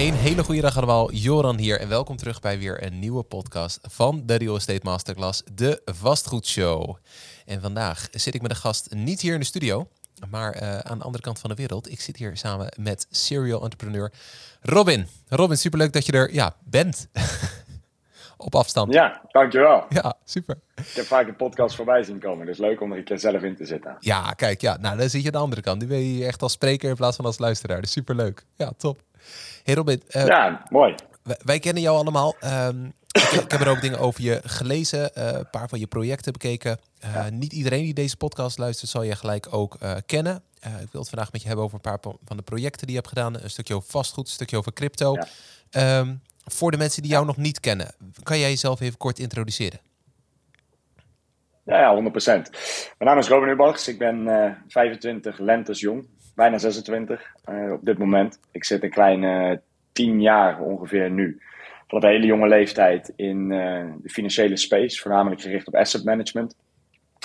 Een hele goede dag allemaal, Joran hier en welkom terug bij weer een nieuwe podcast van de Real Estate Masterclass, de Vastgoedshow. En vandaag zit ik met een gast niet hier in de studio, maar uh, aan de andere kant van de wereld. Ik zit hier samen met serial entrepreneur Robin. Robin, superleuk dat je er ja, bent. Op afstand. Ja, dankjewel. Ja, super. Ik heb vaak een podcast voorbij zien komen, dus leuk om er een keer zelf in te zitten. Ja, kijk, ja, nou dan zit je aan de andere kant. Nu ben je echt als spreker in plaats van als luisteraar. Dus superleuk. Ja, top. Hey Robin. Uh, ja, mooi. Wij, kennen jou allemaal. Um, ik, ik, heb er ook dingen over je gelezen, uh, een paar van je projecten bekeken. Ja. Niet iedereen die deze podcast luistert zal je gelijk ook kennen. ik wil het vandaag met je hebben over een paar van de projecten die je hebt gedaan. Een stukje over vastgoed, een stukje over crypto. Ja. Um, voor de mensen die jou nog niet kennen, kan jij jezelf even kort introduceren? Ja, ja 100%. Mijn naam is Robin Ubachs. Ik ben uh, 25 lentes jong, bijna 26 uh, op dit moment. Ik zit een kleine 10 jaar ongeveer nu. Van een hele jonge leeftijd in uh, de financiële space, voornamelijk gericht op asset management.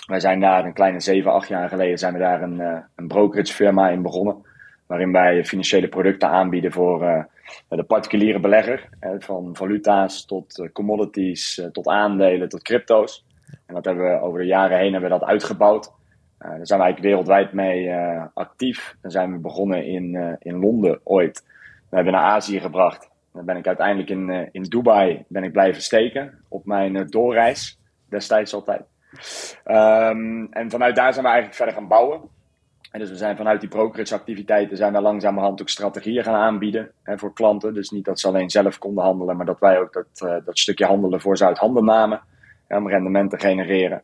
Wij zijn daar een kleine 7, 8 jaar geleden zijn we daar een, een brokerage firma in begonnen. Waarin wij financiële producten aanbieden voor de particuliere belegger. van valuta's tot commodities, tot aandelen, tot crypto's. En dat hebben we over de jaren heen hebben we dat uitgebouwd. Uh, daar zijn we eigenlijk wereldwijd mee uh, actief. Dan zijn we begonnen in, uh, in Londen ooit. We hebben naar Azië gebracht. Dan ben ik uiteindelijk in, in Dubai ben ik blijven steken op mijn doorreis. Destijds altijd. Um, en vanuit daar zijn we eigenlijk verder gaan bouwen. En dus we zijn vanuit die brokerage activiteiten zijn we langzamerhand ook strategieën gaan aanbieden hè, voor klanten. Dus niet dat ze alleen zelf konden handelen, maar dat wij ook dat, dat stukje handelen voor ze uit handen namen. Om rendement te genereren.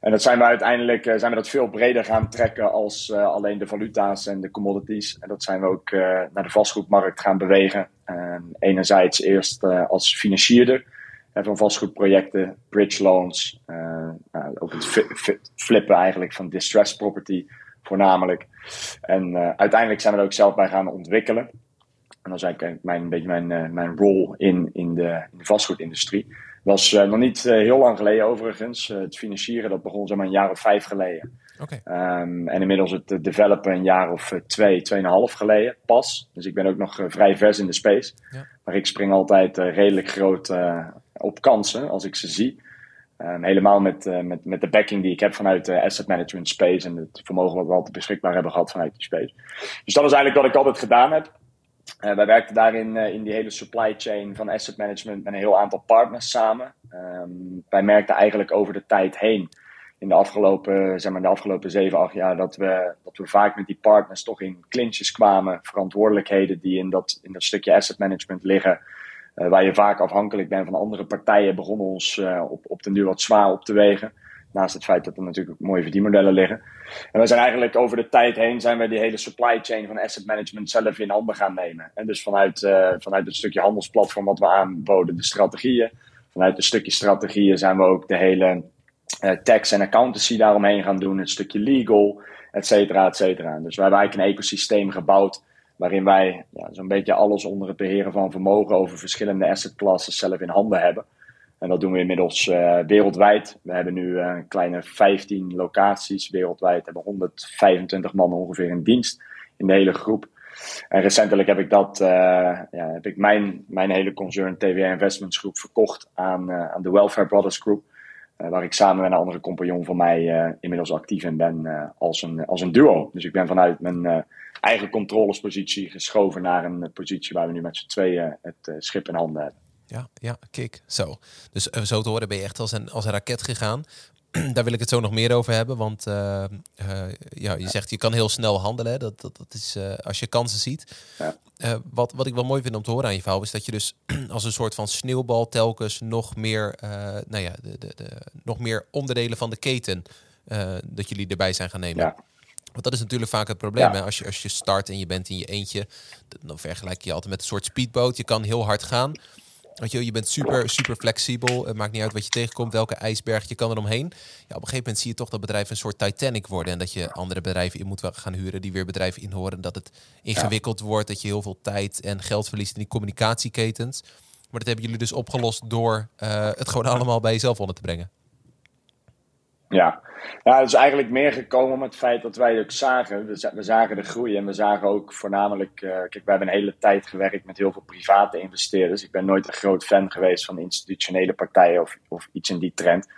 En dat zijn we uiteindelijk zijn we dat veel breder gaan trekken als uh, alleen de valuta's en de commodities. En dat zijn we ook uh, naar de vastgoedmarkt gaan bewegen. Uh, enerzijds eerst als financierder van vastgoedprojecten, bridge loans, nou, ook het flippen eigenlijk van distressed property voornamelijk. En uiteindelijk zijn we er ook zelf bij gaan ontwikkelen. En dat is eigenlijk mijn, een beetje mijn, mijn rol in, in, de, in de vastgoedindustrie was uh, nog niet uh, heel lang geleden overigens. Uh, het financieren dat begon zomaar een jaar of vijf geleden. Okay. Um, en inmiddels het developen een jaar of twee, tweeënhalf geleden pas. Dus ik ben ook nog vrij vers in de space. Ja. Maar ik spring altijd redelijk groot op kansen als ik ze zie. Um, helemaal met, met, met de backing die ik heb vanuit de asset management space en het vermogen wat we altijd beschikbaar hebben gehad vanuit die space. Dus dat is eigenlijk wat ik altijd gedaan heb. Uh, wij werkten daarin uh, in die hele supply chain van asset management met een heel aantal partners samen. Um, wij merkten eigenlijk over de tijd heen, in de afgelopen, zeg maar, de afgelopen 7, 8 jaar, dat we, dat we vaak met die partners toch in clinches kwamen. Verantwoordelijkheden die in dat, in dat stukje asset management liggen, uh, waar je vaak afhankelijk bent van andere partijen, begonnen ons op, op den duur wat zwaar op te wegen. Naast het feit dat er natuurlijk ook mooie verdienmodellen liggen. En we zijn eigenlijk over de tijd heen zijn we die hele supply chain van asset management zelf in handen gaan nemen. En dus vanuit, uh, vanuit het stukje handelsplatform wat we aanboden, de strategieën. Vanuit een stukje strategieën zijn we ook de hele uh, tax en accountancy daaromheen gaan doen. Het stukje legal, et cetera, et cetera. Dus we hebben eigenlijk een ecosysteem gebouwd waarin wij ja, zo'n beetje alles onder het beheren van vermogen over verschillende asset classes zelf in handen hebben. En dat doen we inmiddels uh, wereldwijd. We hebben nu een kleine 15 locaties wereldwijd. We hebben 125 man ongeveer in dienst in de hele groep. En recentelijk heb ik, dat, uh, ja, heb ik mijn, mijn hele concern TWR Investments Groep verkocht aan, aan de Welfare Brothers Group. waar ik samen met een andere compagnon van mij inmiddels actief in ben als, een, als een duo. Dus ik ben vanuit mijn eigen controlespositie geschoven naar een positie waar we nu met z'n tweeën het schip in handen hebben. Ja, ja, kijk. Zo. Dus uh, zo te horen ben je echt als een, als een raket gegaan. Daar wil ik het zo nog meer over hebben. Want uh, uh, ja, je zegt je kan heel snel handelen. Dat, dat, dat is als je kansen ziet. Ja. wat, wat ik wel mooi vind om te horen aan je verhaal is dat je dus als een soort van sneeuwbal telkens nog meer, nou ja, de, de, de, nog meer onderdelen van de keten dat jullie erbij zijn gaan nemen. Ja. Want dat is natuurlijk vaak het probleem. Hè? Als, je, als je start en je bent in je eentje, dan vergelijk je altijd met een soort speedboot. Je kan heel hard gaan. Weet je, je bent super, super flexibel. Het maakt niet uit wat je tegenkomt, welke ijsberg je kan er omheen. Ja, op een gegeven moment zie je toch dat bedrijven een soort Titanic worden. En dat je andere bedrijven in moet gaan huren die weer bedrijven inhoren. Dat het ingewikkeld wordt, dat je heel veel tijd en geld verliest in die communicatieketens. Maar dat hebben jullie dus opgelost door uh, het gewoon allemaal bij jezelf onder te brengen. Ja. ja, het is eigenlijk meer gekomen om het feit dat wij ook zagen. We, zagen de groei en we zagen ook voornamelijk. Uh, kijk, we hebben een hele tijd gewerkt met heel veel private investeerders. Ik ben nooit een groot fan geweest van institutionele partijen of, of iets in die trend.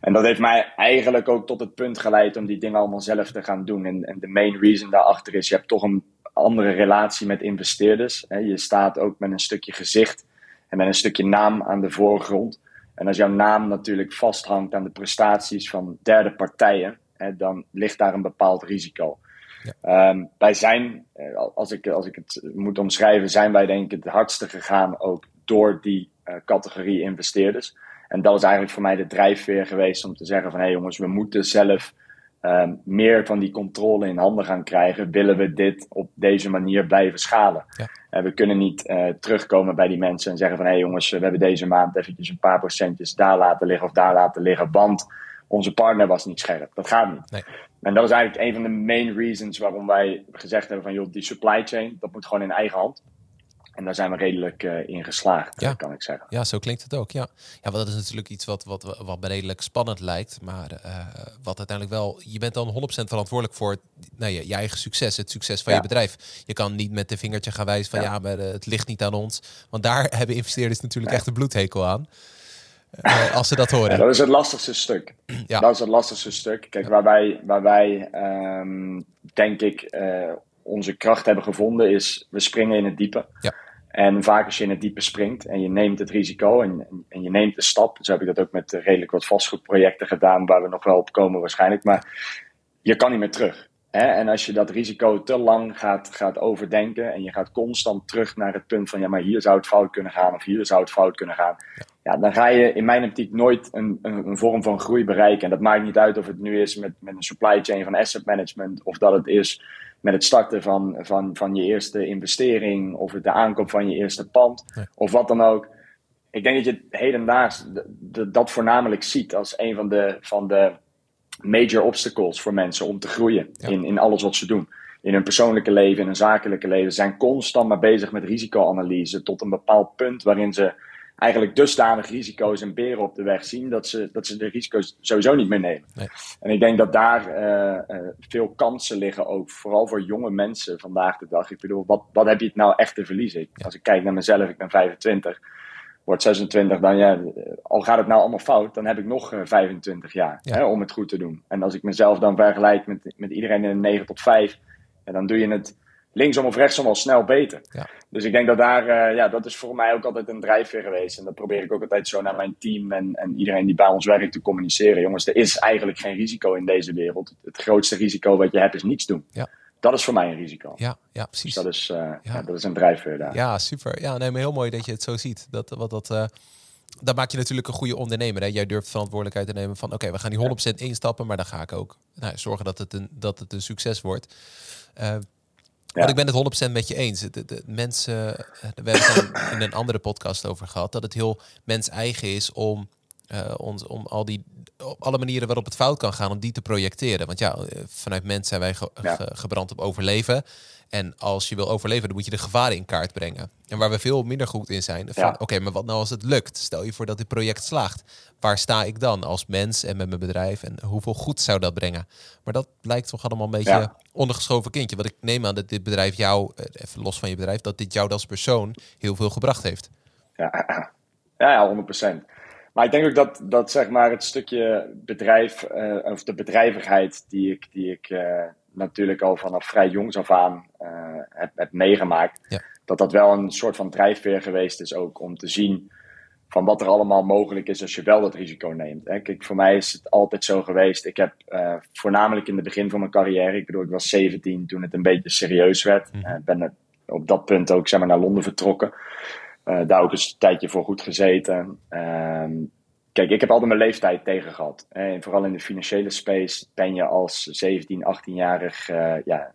En dat heeft mij eigenlijk ook tot het punt geleid om die dingen allemaal zelf te gaan doen. En, en de main reason daarachter is: je hebt toch een andere relatie met investeerders. Je staat ook met een stukje gezicht en met een stukje naam aan de voorgrond. En als jouw naam natuurlijk vasthangt aan de prestaties van derde partijen, hè, dan ligt daar een bepaald risico. Ja. Ehm, wij zijn, eh, als ik, als ik het moet omschrijven, zijn wij denk ik het hardste gegaan ook door die uh, categorie investeerders. En dat is eigenlijk voor mij de drijfveer geweest om te zeggen van hé hey jongens, we moeten zelf um, meer van die controle in handen gaan krijgen, willen we dit op deze manier blijven schalen. Ja. Uh, we kunnen niet uh, terugkomen bij die mensen en zeggen van hé hey jongens, we hebben deze maand eventjes een paar procentjes daar laten liggen of daar laten liggen, want onze partner was niet scherp. Dat gaat niet. Nee. En dat is eigenlijk een van de main reasons waarom wij gezegd hebben van joh, die supply chain, dat moet gewoon in eigen hand. En daar zijn we redelijk uh, in geslaagd, ja. kan ik zeggen. Ja, zo klinkt het ook. Ja, ja want dat is natuurlijk iets wat, wat, wat redelijk spannend lijkt. Maar uh, wat uiteindelijk wel... Je bent dan 100% verantwoordelijk voor nou, je, je eigen succes. Het succes van je bedrijf. Je kan niet met de vingertje gaan wijzen van... Ja, maar uh, het ligt niet aan ons. Want daar hebben investeerders natuurlijk echt een bloedhekel aan. als ze dat horen. dat is het lastigste stuk. Ja. Dat is het lastigste stuk. Kijk, waar wij, waar wij um, denk ik onze kracht hebben gevonden is, we springen in het diepe. Ja. En vaak als je in het diepe springt en je neemt het risico en, en je neemt de stap. Zo heb ik dat ook met redelijk wat vastgoedprojecten gedaan, waar we nog wel op komen waarschijnlijk. Maar je kan niet meer terug. Hè? En als je dat risico te lang gaat, gaat overdenken en je gaat constant terug naar het punt van ja, maar hier zou het fout kunnen gaan of hier zou het fout kunnen gaan. Ja, dan ga je in mijn optiek nooit een, een, een, vorm van groei bereiken. En dat maakt niet uit of het nu is met, met een supply chain van asset management of dat het is met het starten van, van, van je eerste investering of de aankoop van je eerste pand of wat dan ook. Ik denk dat je hedendaags dat voornamelijk ziet als een van de, van de major obstacles voor mensen om te groeien in, in alles wat ze doen. In hun persoonlijke leven, in hun zakelijke leven. Ze zijn constant maar bezig met risicoanalyse tot een bepaald punt waarin ze eigenlijk dusdanig risico's en beren op de weg zien dat ze, dat ze de risico's sowieso niet meer nemen. Nee. En ik denk dat daar uh, uh, veel kansen liggen ook, vooral voor jonge mensen vandaag de dag. Ik bedoel, wat, wat heb je het nou echt te verliezen? Als ik kijk naar mezelf, ik ben 25, word 26, dan ja, al gaat het nou allemaal fout, dan heb ik nog 25 jaar hè, om het goed te doen. En als ik mezelf dan vergelijk met, met iedereen in een 9 tot 5, ja, dan doe je het linksom of rechtsom al snel beter. Ja. Dus ik denk dat daar, uh, ja, dat is voor mij ook altijd een drijfveer geweest. En dat probeer ik ook altijd zo naar mijn team en, en iedereen die bij ons werkt te communiceren. Jongens, er is eigenlijk geen risico in deze wereld. Het grootste risico wat je hebt is niets doen. Ja. Dat is voor mij een risico. Ja, ja precies. Dus dat is, uh, ja. dat is een drijfveer daar. Ja, super. Ja, nee, maar heel mooi dat je het zo ziet. Dat, wat, dat, uh, dan maak je natuurlijk een goede ondernemer. Hè? Jij durft verantwoordelijkheid te nemen van... oké, we gaan die 100% instappen, maar dan ga ik ook nou, zorgen dat het, een, dat het een succes wordt. Uh, want ik ben het 100% met je eens. De, de, mensen, eh, we hebben het in een andere podcast over gehad, dat het heel mens eigen is om, uh, ons, om al die, op alle manieren waarop het fout kan gaan, om die te projecteren. Want ja, eh, vanuit mens zijn wij gebrand op overleven. En als je wil overleven, dan moet je de gevaren in kaart brengen. En waar we veel minder goed in zijn, van oké, maar wat nou als het lukt? Stel je voor dat dit project slaagt. Waar sta ik dan als mens en met mijn bedrijf? En hoeveel goed zou dat brengen? Maar dat lijkt toch allemaal een beetje ondergeschoven kindje. Wat ik neem aan dat dit bedrijf jou, eh, even los van je bedrijf, dat dit jou als persoon heel veel gebracht heeft. Ja, ja, ja 100%. Maar ik denk ook dat, dat zeg maar het stukje bedrijf, uh, of de bedrijvigheid die ik, die ik uh, natuurlijk al vanaf vrij jongs af aan uh, heb, heb meegemaakt, ja. dat dat wel een soort van drijfveer geweest is ook om te zien van wat er allemaal mogelijk is als je wel dat risico neemt. Hè. Kijk, voor mij is het altijd zo geweest. Ik heb voornamelijk in het begin van mijn carrière, ik bedoel, ik was 17 toen het een beetje serieus werd. Ik mm. ben op dat punt ook zeg maar, naar Londen vertrokken. Uh, daar ook eens een tijdje voor goed gezeten. Ehm, kijk, ik heb altijd mijn leeftijd tegen gehad. En vooral in de financiële space ben je als 17, 18-jarig uh, ja,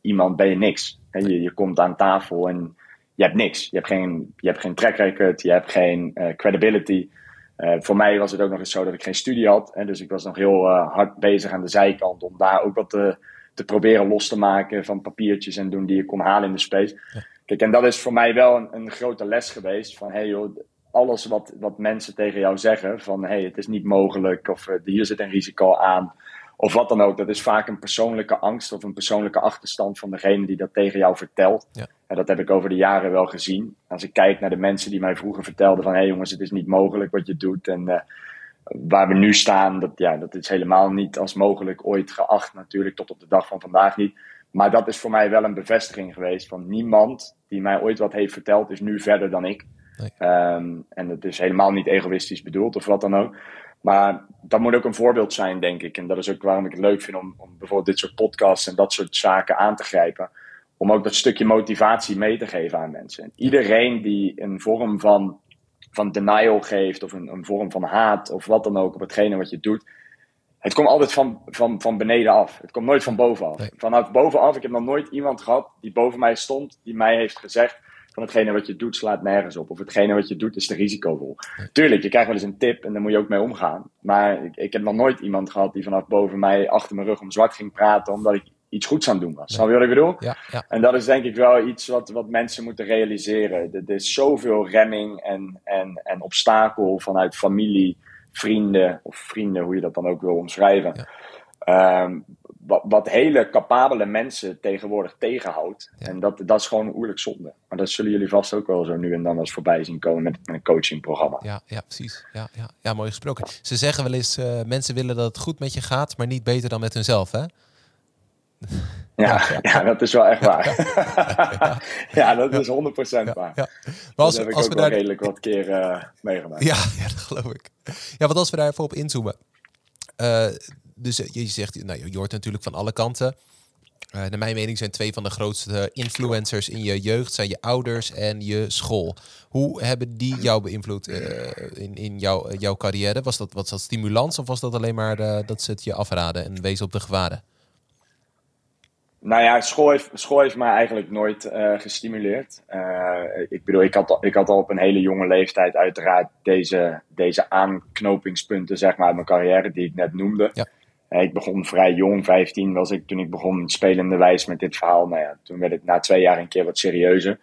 iemand, ben je niks. Je, je komt aan tafel en je hebt niks. Je hebt geen, je hebt geen track record, je hebt geen uh, credibility. Voor mij was het ook nog eens zo dat ik geen studie had. Hè, dus ik was nog heel hard bezig aan de zijkant om daar ook wat te, te proberen los te maken van papiertjes en doen die ik kon halen in de space. Kijk, en dat is voor mij wel een, een grote les geweest van hey joh, alles wat, wat mensen tegen jou zeggen, van hey, het is niet mogelijk, of uh, hier zit een risico aan, of wat dan ook, dat is vaak een persoonlijke angst of een persoonlijke achterstand van degene die dat tegen jou vertelt. Ja. En dat heb ik over de jaren wel gezien. Als ik kijk naar de mensen die mij vroeger vertelden van hé hey jongens, het is niet mogelijk wat je doet. En uh, waar we nu staan, dat, ja, dat is helemaal niet als mogelijk ooit geacht natuurlijk, tot op de dag van vandaag niet. Maar dat is voor mij wel een bevestiging geweest van niemand die mij ooit wat heeft verteld, is nu verder dan ik. Nee. Um, en dat is helemaal niet egoïstisch bedoeld of wat dan ook. Maar dat moet ook een voorbeeld zijn, denk ik. En dat is ook waarom ik het leuk vind om, om bijvoorbeeld dit soort podcasts en dat soort zaken aan te grijpen. Om ook dat stukje motivatie mee te geven aan mensen. En iedereen die een vorm van, van denial geeft, of een, een vorm van haat, of wat dan ook, op hetgene wat je doet. Het komt altijd van, van, van beneden af. Het komt nooit van bovenaf. Nee. Vanaf bovenaf, ik heb nog nooit iemand gehad die boven mij stond, die mij heeft gezegd: van hetgene wat je doet slaat nergens op. Of hetgene wat je doet is te risicovol. Tuurlijk, je krijgt wel eens een tip en daar moet je ook mee omgaan. Maar ik, ik heb nog nooit iemand gehad die vanaf boven mij achter mijn rug om zwart ging praten omdat ik iets goeds aan het doen was. Snap je wat ik bedoel? Ja, ja. En dat is denk ik wel iets wat, wat mensen moeten realiseren. Er is zoveel remming en, en, en obstakel vanuit familie, vrienden of vrienden, hoe je dat dan ook wil omschrijven. Ehm, wat, wat, hele capabele mensen tegenwoordig tegenhoudt. En dat, dat is gewoon oerlijk zonde. Maar dat zullen jullie vast ook wel zo nu en dan eens voorbij zien komen met, met een coachingprogramma. Ja, ja precies. Ja, ja, ja, mooi gesproken. Ze zeggen wel eens, uh, mensen willen dat het goed met je gaat, maar niet beter dan met hunzelf, hè? Ja, ja, ja, dat is wel echt waar. ja, dat is 100% waar. Maar als, dat heb ik ook we wel daar... redelijk wat keer uh, meegemaakt. Ja, ja, dat geloof ik. Ja, want als we daar even op inzoomen. Uh, dus eh, je zegt, nou, je hoort natuurlijk van alle kanten. Uh, naar mijn mening zijn twee van de grootste influencers in je jeugd zijn je ouders en je school. Hoe hebben die jou beïnvloed in, in jouw, jouw carrière? Was dat, was dat stimulans of was dat alleen maar dat ze het je afraden en wezen op de gevaren? Nou ja, school heeft, school heeft mij eigenlijk nooit gestimuleerd. ik bedoel, ik had, ik had al op een hele jonge leeftijd uiteraard deze, deze aanknopingspunten zeg maar, uit mijn carrière die ik net noemde. Ja ik begon vrij jong, 15 was ik toen ik begon spelende wijs met dit verhaal. Nou ja, toen werd het na twee jaar een keer wat serieuzer.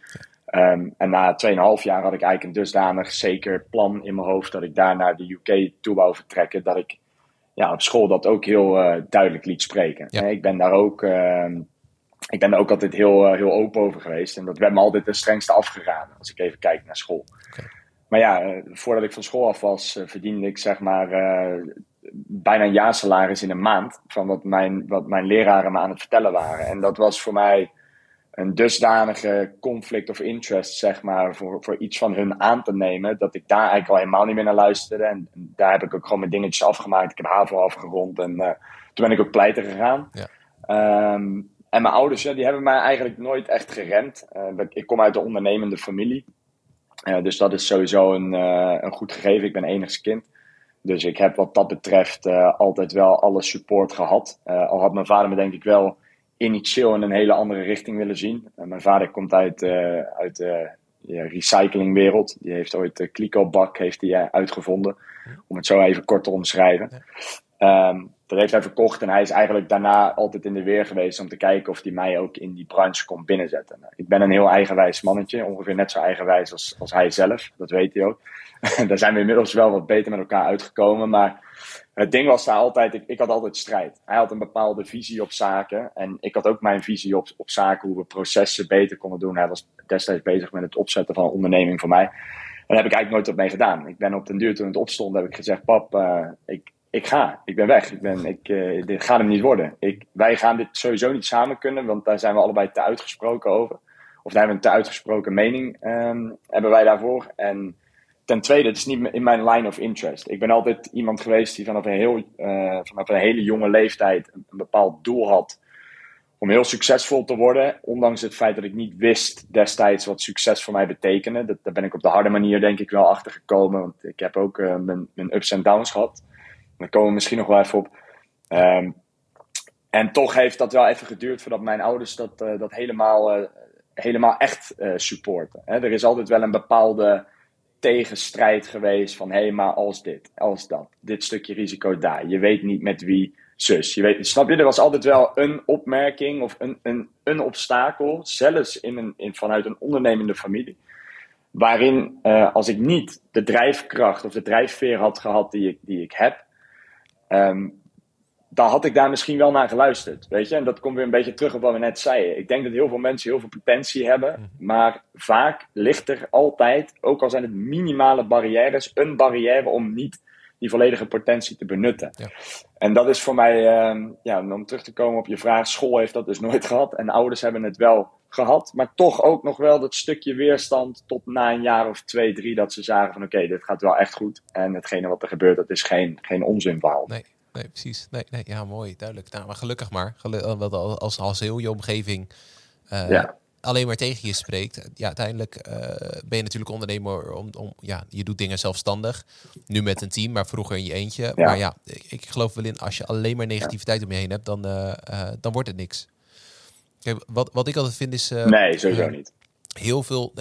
Um, en na 2,5 jaar had ik eigenlijk een dusdanig zeker plan in mijn hoofd dat ik daar naar de UK toe wou vertrekken. Dat ik ja, op school dat ook heel uh, duidelijk liet spreken. Ja. Ik ben daar ook, uh, ik ben daar ook altijd heel, uh, heel open over geweest. En dat werd me altijd de strengste afgeraden als ik even kijk naar school. Okay. Maar ja, eh, voordat ik van school af was, verdiende ik zeg maar bijna een jaarsalaris in een maand van wat mijn, wat mijn leraren me aan het vertellen waren. En dat was voor mij een dusdanige conflict of interest, zeg maar, voor, voor iets van hun aan te nemen, dat ik daar eigenlijk al helemaal niet meer naar luisterde. En daar heb ik ook gewoon mijn dingetjes afgemaakt. Ik heb HAVO afgerond en uh, toen ben ik ook pleiten gegaan. Ja. Um, en mijn ouders, ja, die hebben mij eigenlijk nooit echt geremd. Uh, ik kom uit een ondernemende familie. Uh, dus dat is sowieso een, een goed gegeven. Ik ben enigst kind. Dus ik heb wat dat betreft altijd wel alle support gehad. Al had mijn vader me denk ik wel initieel in een hele andere richting willen zien. Uh, mijn vader komt uit, uit de recyclingwereld. Die heeft ooit de Kliko-bak heeft hij, uitgevonden. Om het zo even kort te omschrijven. Um, dat heeft hij verkocht en hij is eigenlijk daarna altijd in de weer geweest om te kijken of hij mij ook in die branche kon binnenzetten. Nou, ik ben een heel eigenwijs mannetje, ongeveer net zo eigenwijs als, als hij zelf, dat weet hij ook. daar zijn we inmiddels wel wat beter met elkaar uitgekomen. Maar het ding was daar altijd, ik, ik, had altijd strijd. Hij had een bepaalde visie op zaken. En ik had ook mijn visie op, op zaken, hoe we processen beter konden doen. Hij was destijds bezig met het opzetten van een onderneming voor mij. En daar heb ik eigenlijk nooit wat mee gedaan. Ik ben op den duur toen het opstond, heb ik gezegd: Pap, uh, ik, ik ga. Ik ben weg. Ik ben, ik, uh, dit gaat hem niet worden. Ik, wij gaan dit sowieso niet samen kunnen, want daar zijn we allebei te uitgesproken over. Of daar hebben we een te uitgesproken mening um, hebben wij daarvoor. En ten tweede, het is niet in mijn line of interest. Ik ben altijd iemand geweest die vanaf een, heel, uh, vanaf een hele jonge leeftijd een, bepaald doel had om heel succesvol te worden. Ondanks het feit dat ik niet wist destijds wat succes voor mij betekende. Dat, daar ben ik op de harde manier denk ik wel achter gekomen. Want ik heb ook uh, mijn, ups en downs gehad. Daar komen we misschien nog wel even op. Um, en toch heeft dat wel even geduurd voordat mijn ouders dat, uh, dat helemaal, helemaal echt supporten. Hè? Er is altijd wel een bepaalde tegenstrijd geweest van hé, hey, maar als dit, als dat, dit stukje risico daar. Je weet niet met wie zus. Je weet, snap je, er was altijd wel een opmerking of een, een, een obstakel, zelfs in een, in, vanuit een ondernemende familie. Waarin uh, als ik niet de drijfkracht of de drijfveer had gehad die ik, die ik heb, um, dan had ik daar misschien wel naar geluisterd. Weet je, en dat komt weer een beetje terug op wat we net zeiden. Ik denk dat heel veel mensen heel veel potentie hebben, mhm. maar vaak ligt er altijd, ook al zijn het minimale barrières, een barrière om niet die volledige potentie te benutten. Ja. En dat is voor mij, uh, ja, om terug te komen op je vraag, school heeft dat dus nooit gehad en ouders hebben het wel gehad, maar toch ook nog wel dat stukje weerstand tot na een jaar of twee, drie, dat ze zagen van oké, dit gaat wel echt goed en hetgene wat er gebeurt, dat is geen, geen onzinverhaal. Nee nee, precies. Nee, nee, ja, mooi, duidelijk. Nou, maar gelukkig maar. Gelukkig, als, als heel je omgeving uh, alleen maar tegen je spreekt. Ja, uiteindelijk uh, ben je natuurlijk ondernemer. Om, om, ja, je doet dingen zelfstandig. Nu met een team, maar vroeger in je eentje. Maar ja, ik, ik, geloof wel in, als je alleen maar negativiteit om je heen hebt, dan, uh, dan wordt het niks. Kijk, wat, wat ik altijd vind is... nee, sowieso niet. Heel veel...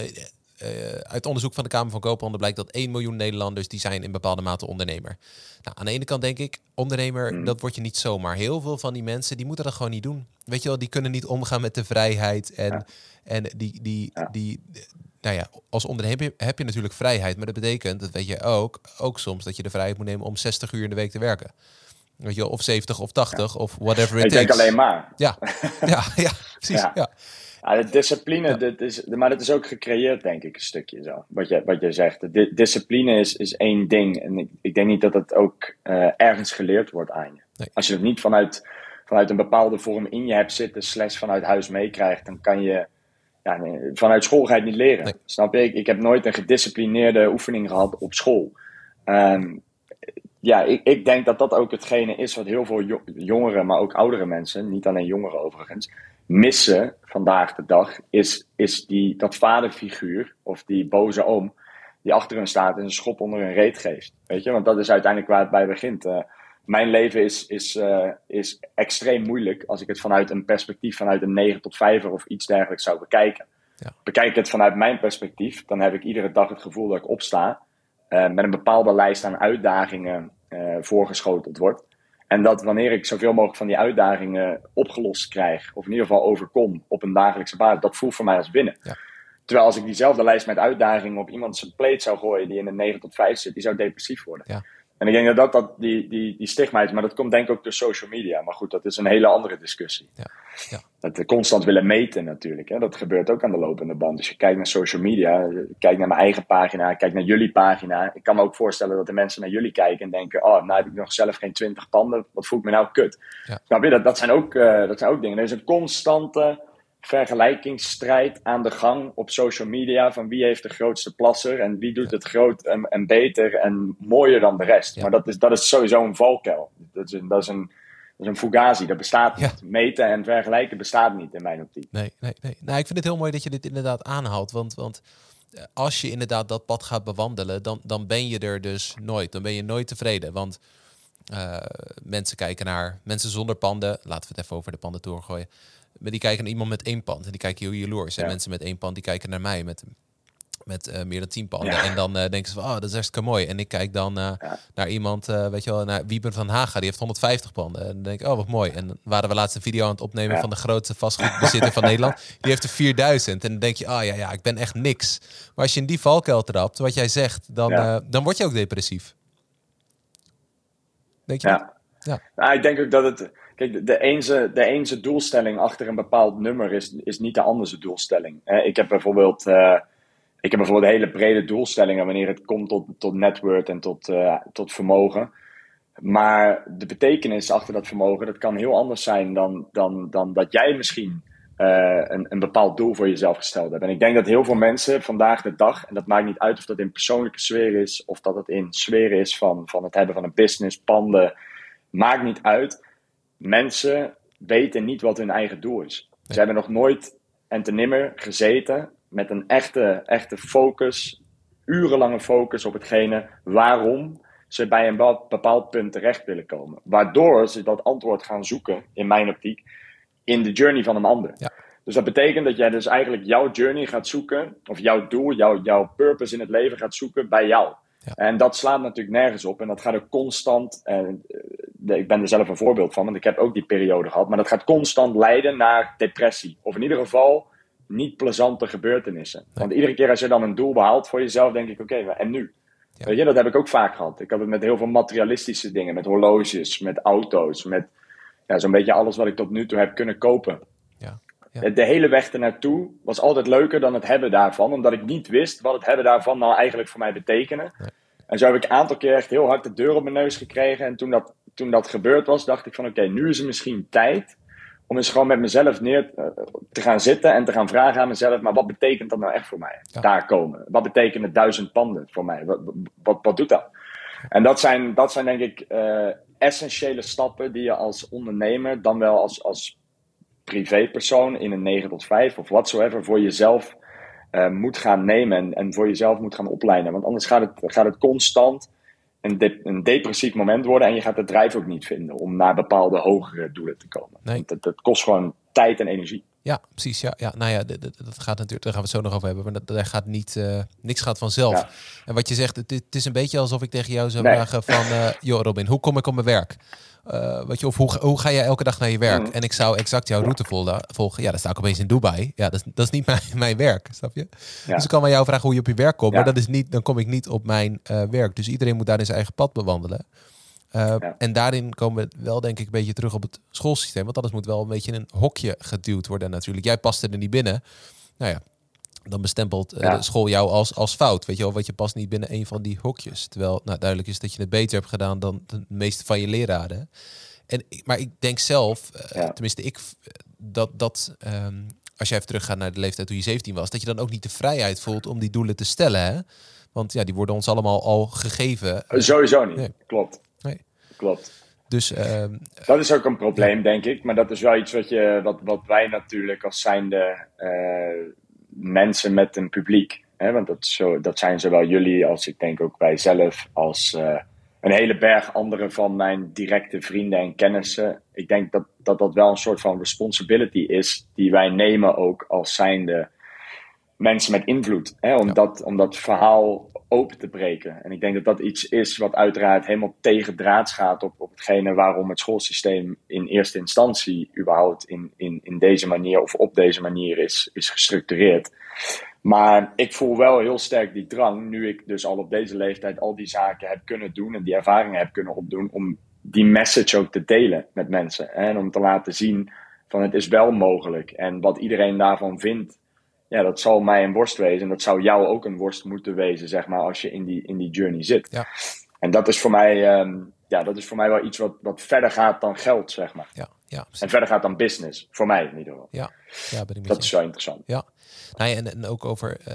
Uh, uit onderzoek van de Kamer van Koophandel blijkt dat 1 miljoen Nederlanders die zijn in bepaalde mate ondernemer. Nou, aan de ene kant denk ik, ondernemer, mm. dat word je niet zomaar. Heel veel van die mensen, die moeten dat gewoon niet doen. Weet je wel, die kunnen niet omgaan met de vrijheid. En, en die, die, die, nou ja, als ondernemer heb je natuurlijk vrijheid. Maar dat betekent, dat weet je ook, ook soms dat je de vrijheid moet nemen om 60 uur in de week te werken. Weet je wel, of 70 of 80 of whatever it ik denk alleen maar. Ja, ja, ja precies. ja. Ja, de discipline, Dit is, maar dat is ook gecreëerd, denk ik, een stukje zo. Wat je, wat je zegt. De discipline is, is één ding. En ik, ik denk niet dat het ook uh, ergens geleerd wordt aan je. Als je het niet vanuit, vanuit een bepaalde vorm in je hebt zitten, slash vanuit huis meekrijgt, dan kan je ja, vanuit school ga je het niet leren. Snap je? Ik, ik heb nooit een gedisciplineerde oefening gehad op school. Um, ja, ik, ik denk dat dat ook hetgene is wat heel veel jongeren, maar ook oudere mensen, niet alleen jongeren overigens, missen vandaag de dag, is, is die, dat vaderfiguur of die boze oom die achter hun staat en een schop onder hun reet geeft. Weet je, want dat is uiteindelijk waar het bij begint. Uh, mijn leven is, is, uh, is extreem moeilijk als ik het vanuit een perspectief, vanuit een 9 tot 5 of iets dergelijks zou bekijken. Ja. Bekijk ik het vanuit mijn perspectief, dan heb ik iedere dag het gevoel dat ik opsta uh, met een bepaalde lijst aan uitdagingen voorgeschoteld wordt. En dat wanneer ik zoveel mogelijk van die uitdagingen opgelost krijg, of in ieder geval overkom op een dagelijkse basis, dat voelt voor mij als winnen. Ja. Terwijl als ik diezelfde lijst met uitdagingen op iemand zijn plate zou gooien die in een 9 tot 5 zit, die zou depressief worden. Ja. En ik denk dat dat, dat die, die, die stigma is, maar dat komt denk ik ook door social media. Maar goed, dat is een hele andere discussie. Ja. Ja. Dat constant willen meten natuurlijk. Hè. Dat gebeurt ook aan de lopende band. Dus je kijkt naar social media, kijk naar mijn eigen pagina, kijk naar jullie pagina. Ik kan me ook voorstellen dat de mensen naar jullie kijken en denken: Oh, nou heb ik nog zelf geen 20 panden. Wat voel ik me nou kut? Ja. Snap je? Dat, dat, zijn ook, uh, dat zijn ook dingen. Er is een constante vergelijkingsstrijd aan de gang op social media. Van wie heeft de grootste plasser en wie doet het groot en, en beter en mooier dan de rest. Maar dat is, dat is sowieso een valkuil. Dat is een, dat is een, dat is een fugazi, dat bestaat niet. Meten en vergelijken bestaat niet in mijn optiek. Nee, nee, nee. Nou, ik vind het heel mooi dat je dit inderdaad aanhaalt. Want, want eh, als je inderdaad dat pad gaat bewandelen, dan, dan ben je er dus nooit. Dan ben je nooit tevreden. Want uh, mensen kijken naar mensen zonder panden. Laten we het even over de panden doorgooien. Maar die kijken naar iemand met één pand en die kijken heel jaloers. En mensen met één pand die kijken naar mij met, met uh, meer dan tien panden. En dan uh, denken ze van, oh, dat is hartstikke mooi. En ik kijk dan uh, naar iemand, weet je wel, naar Wieben van Haga, die heeft 150 panden. En dan denk ik, oh, wat mooi. En dan waren we laatst een video aan het opnemen van de grootste vastgoedbezitter van Nederland. Die heeft er 4000. En dan denk je, oh ja, ja, ik ben echt niks. Maar als je in die valkuil trapt, wat jij zegt, dan, dan word je ook depressief. Denk je? Ja. Ja. Nou, ik denk ook dat het Kijk, de ene, de ene doelstelling achter een bepaald nummer is, is niet de andere doelstelling. Ik heb bijvoorbeeld, uh, ik heb bijvoorbeeld hele brede doelstellingen wanneer het komt tot, tot network en tot, uh, tot vermogen. Maar de betekenis achter dat vermogen, dat kan heel anders zijn dan, dan, dan dat jij misschien uh, een, een bepaald doel voor jezelf gesteld hebt. En ik denk dat heel veel mensen vandaag de dag, en dat maakt niet uit of dat in persoonlijke sfeer is, of dat het in sfeer is van, van het hebben van een business, panden, maakt niet uit mensen weten niet wat hun eigen doel is. Ze hebben nog nooit en te nimmer gezeten met een echte, echte focus, urenlange focus op hetgene waarom ze bij een bepaald punt terecht willen komen. Waardoor ze dat antwoord gaan zoeken, in mijn optiek, in de journey van een ander. Ja. Dus dat betekent dat jij dus eigenlijk jouw journey gaat zoeken, of jouw doel, jouw, jouw purpose in het leven gaat zoeken bij jou. En dat slaat natuurlijk nergens op. En dat gaat ook constant. En, uh, ik ben er zelf een voorbeeld van, want ik heb ook die periode gehad. Maar dat gaat constant leiden naar depressie. Of in ieder geval niet plezante gebeurtenissen. Want iedere keer als je dan een doel behaalt voor jezelf, denk ik, oké, en nu? Weet je, dat heb ik ook vaak gehad. Ik had het met heel veel materialistische dingen, met horloges, met auto's, met ja, zo'n beetje alles wat ik tot nu toe heb kunnen kopen. Ja. De, hele weg ernaartoe was altijd leuker dan het hebben daarvan, omdat ik niet wist wat het hebben daarvan nou eigenlijk voor mij betekende. En zo heb ik een aantal keer echt heel hard de deur op mijn neus gekregen. En toen dat, toen dat gebeurd was, dacht ik van oké, nu is het misschien tijd om eens gewoon met mezelf neer eh, te gaan zitten en te gaan vragen aan mezelf, maar wat betekent dat nou echt voor mij? Daar komen. Wat betekent het duizend panden voor mij? Wat, wat, wat doet dat? En dat zijn, dat zijn denk ik uh, essentiële stappen die je als ondernemer, dan wel als, als privépersoon in een 9 tot 5 of whatsoever voor jezelf uh, moet gaan nemen en, en voor jezelf moet gaan opleiden. Want anders gaat het, gaat het constant een, een depressief moment worden en je gaat de drijf ook niet vinden om naar bepaalde hogere doelen te komen. Nee. Dat, dat kost gewoon tijd en energie. Ja, precies. Ja, ja. Nou ja, dat, gaat natuurlijk, daar gaan we het zo nog over hebben. Maar dat, dat gaat niet, uh, niks gaat vanzelf. En wat je zegt, het, het, is een beetje alsof ik tegen jou zou vragen van... Uh, joh Robin, hoe kom ik op mijn werk? Uh, weet je, of hoe, hoe ga jij elke dag naar je werk? Mm. En ik zou exact jouw route volgen. Ja, dan sta ik opeens in Dubai. Ja, dat is, dat is niet mijn, mijn werk, snap je? Dus ik kan wel jou vragen hoe je op je werk komt. Maar dat is niet, dan kom ik niet op mijn werk. Dus iedereen moet daar in zijn eigen pad bewandelen. Uh, En daarin komen we wel denk ik een beetje terug op het schoolsysteem. Want alles moet wel een beetje in een hokje geduwd worden natuurlijk. Jij paste er niet binnen. Nou ja, dan bestempelt uh, de school jou als, als fout. Weet je wel, wat je past niet binnen een van die hokjes. Terwijl nou, duidelijk is dat je het beter hebt gedaan dan de meeste van je leraren. En, maar ik denk zelf, uh, tenminste ik, dat, dat um, als jij even teruggaat naar de leeftijd toen je 17 was, dat je dan ook niet de vrijheid voelt om die doelen te stellen. Hè? Want ja, die worden ons allemaal al gegeven. Sowieso niet, nee. klopt klopt. Dus, uh, dat is ook een probleem, denk ik. Maar dat is wel iets wat, je, wat, wat wij natuurlijk als zijnde uh, mensen met een publiek. Hè, want dat, zo, dat zijn zowel jullie als ik denk ook wij zelf. Als uh, een hele berg andere van mijn directe vrienden en kennissen. Ik denk dat, dat dat wel een soort van responsibility is. Die wij nemen ook als zijnde mensen met invloed. Hè, om, dat, om dat verhaal open te breken. En ik denk dat dat iets is wat uiteraard helemaal tegen draads gaat op, op hetgene waarom het schoolsysteem in eerste instantie überhaupt in, in, in deze manier of op deze manier is, is gestructureerd. Maar ik voel wel heel sterk die drang, nu ik dus al op deze leeftijd al die zaken heb kunnen doen en die ervaringen heb kunnen opdoen, om die message ook te delen met mensen. En om te laten zien van het is wel mogelijk. En wat iedereen daarvan vindt, ja, dat zal mij een worst wezen. En dat zou jou ook een worst moeten wezen, zeg maar, als je in die, in die journey zit. Ja. En dat is voor mij, um, ja, dat is voor mij wel iets wat, wat verder gaat dan geld, zeg maar. Ja, ja, en verder gaat dan business, voor mij in ieder geval. Ja, ja ben ik dat is wel interessant. Ja, nou ja, en, en ook over, uh,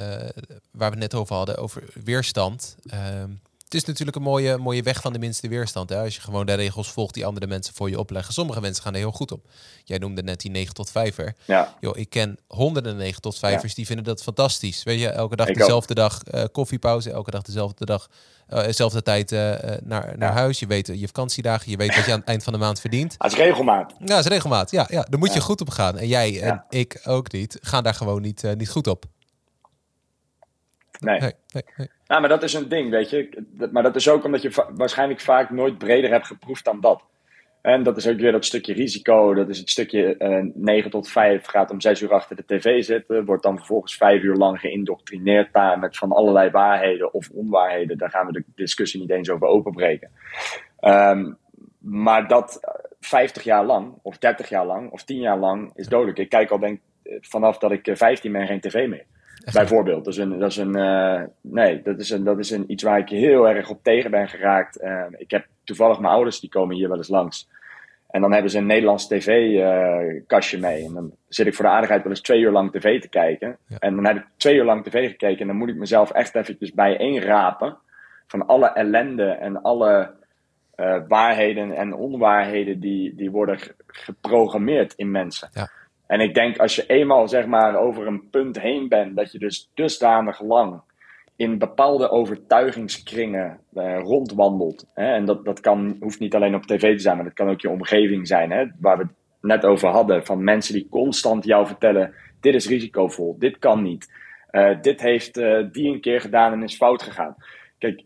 waar we het net over hadden, over weerstand. Het is natuurlijk een mooie, mooie weg van de minste weerstand. Hè? Als je gewoon de regels volgt die andere mensen voor je opleggen. Sommige mensen gaan er heel goed op. Jij noemde net die 9 tot 5er. Ja. Yo, ik ken honderden 9 tot 5ers die vinden dat fantastisch. Weet je, elke dag dezelfde dag uh, koffiepauze, elke dag dezelfde dag, uh, dezelfde tijd uh, naar, naar huis. Je weet je vakantiedagen, je weet wat je aan het eind van de maand verdient. Dat is regelmaat. Ja, is regelmaat. Ja, ja, daar moet je goed op gaan. En jij en ik ook niet, gaan daar gewoon niet, niet goed op. Nee. Nee, nee, Nou, maar dat is een ding, weet je. Maar dat is ook omdat je waarschijnlijk vaak nooit breder hebt geproefd dan dat. En dat is ook weer dat stukje risico. Dat is het stukje eh, 9 tot 5. Gaat om 6 uur achter de tv zitten. Wordt dan vervolgens 5 uur lang geïndoctrineerd daar met van allerlei waarheden of onwaarheden. Daar gaan we de discussie niet eens over openbreken. Um, maar dat 50 jaar lang, of 30 jaar lang, of 10 jaar lang is dodelijk. Ik kijk al denk vanaf dat ik 15 ben geen tv meer. Bijvoorbeeld. Dat is een, dat is een uh, nee, dat is, een, dat is een, iets waar ik heel erg op tegen ben geraakt. Uh, ik heb toevallig mijn ouders, die komen hier wel eens langs. En dan hebben ze een Nederlands tv-kastje uh, mee. En dan zit ik voor de aardigheid wel eens twee uur lang tv te kijken. En dan heb ik twee uur lang tv gekeken. En dan moet ik mezelf echt eventjes bijeenrapen. Van alle ellende en alle uh, waarheden en onwaarheden die, die worden geprogrammeerd in mensen. Ja. En ik denk als je eenmaal zeg maar over een punt heen bent, dat je dus dusdanig lang in bepaalde overtuigingskringen uh, rondwandelt. Hè? En dat, dat kan, hoeft niet alleen op tv te zijn, maar dat kan ook je omgeving zijn. Hè? Waar we het net over hadden. Van mensen die constant jou vertellen: dit is risicovol, dit kan niet. Uh, dit heeft uh, die een keer gedaan en is fout gegaan. Kijk,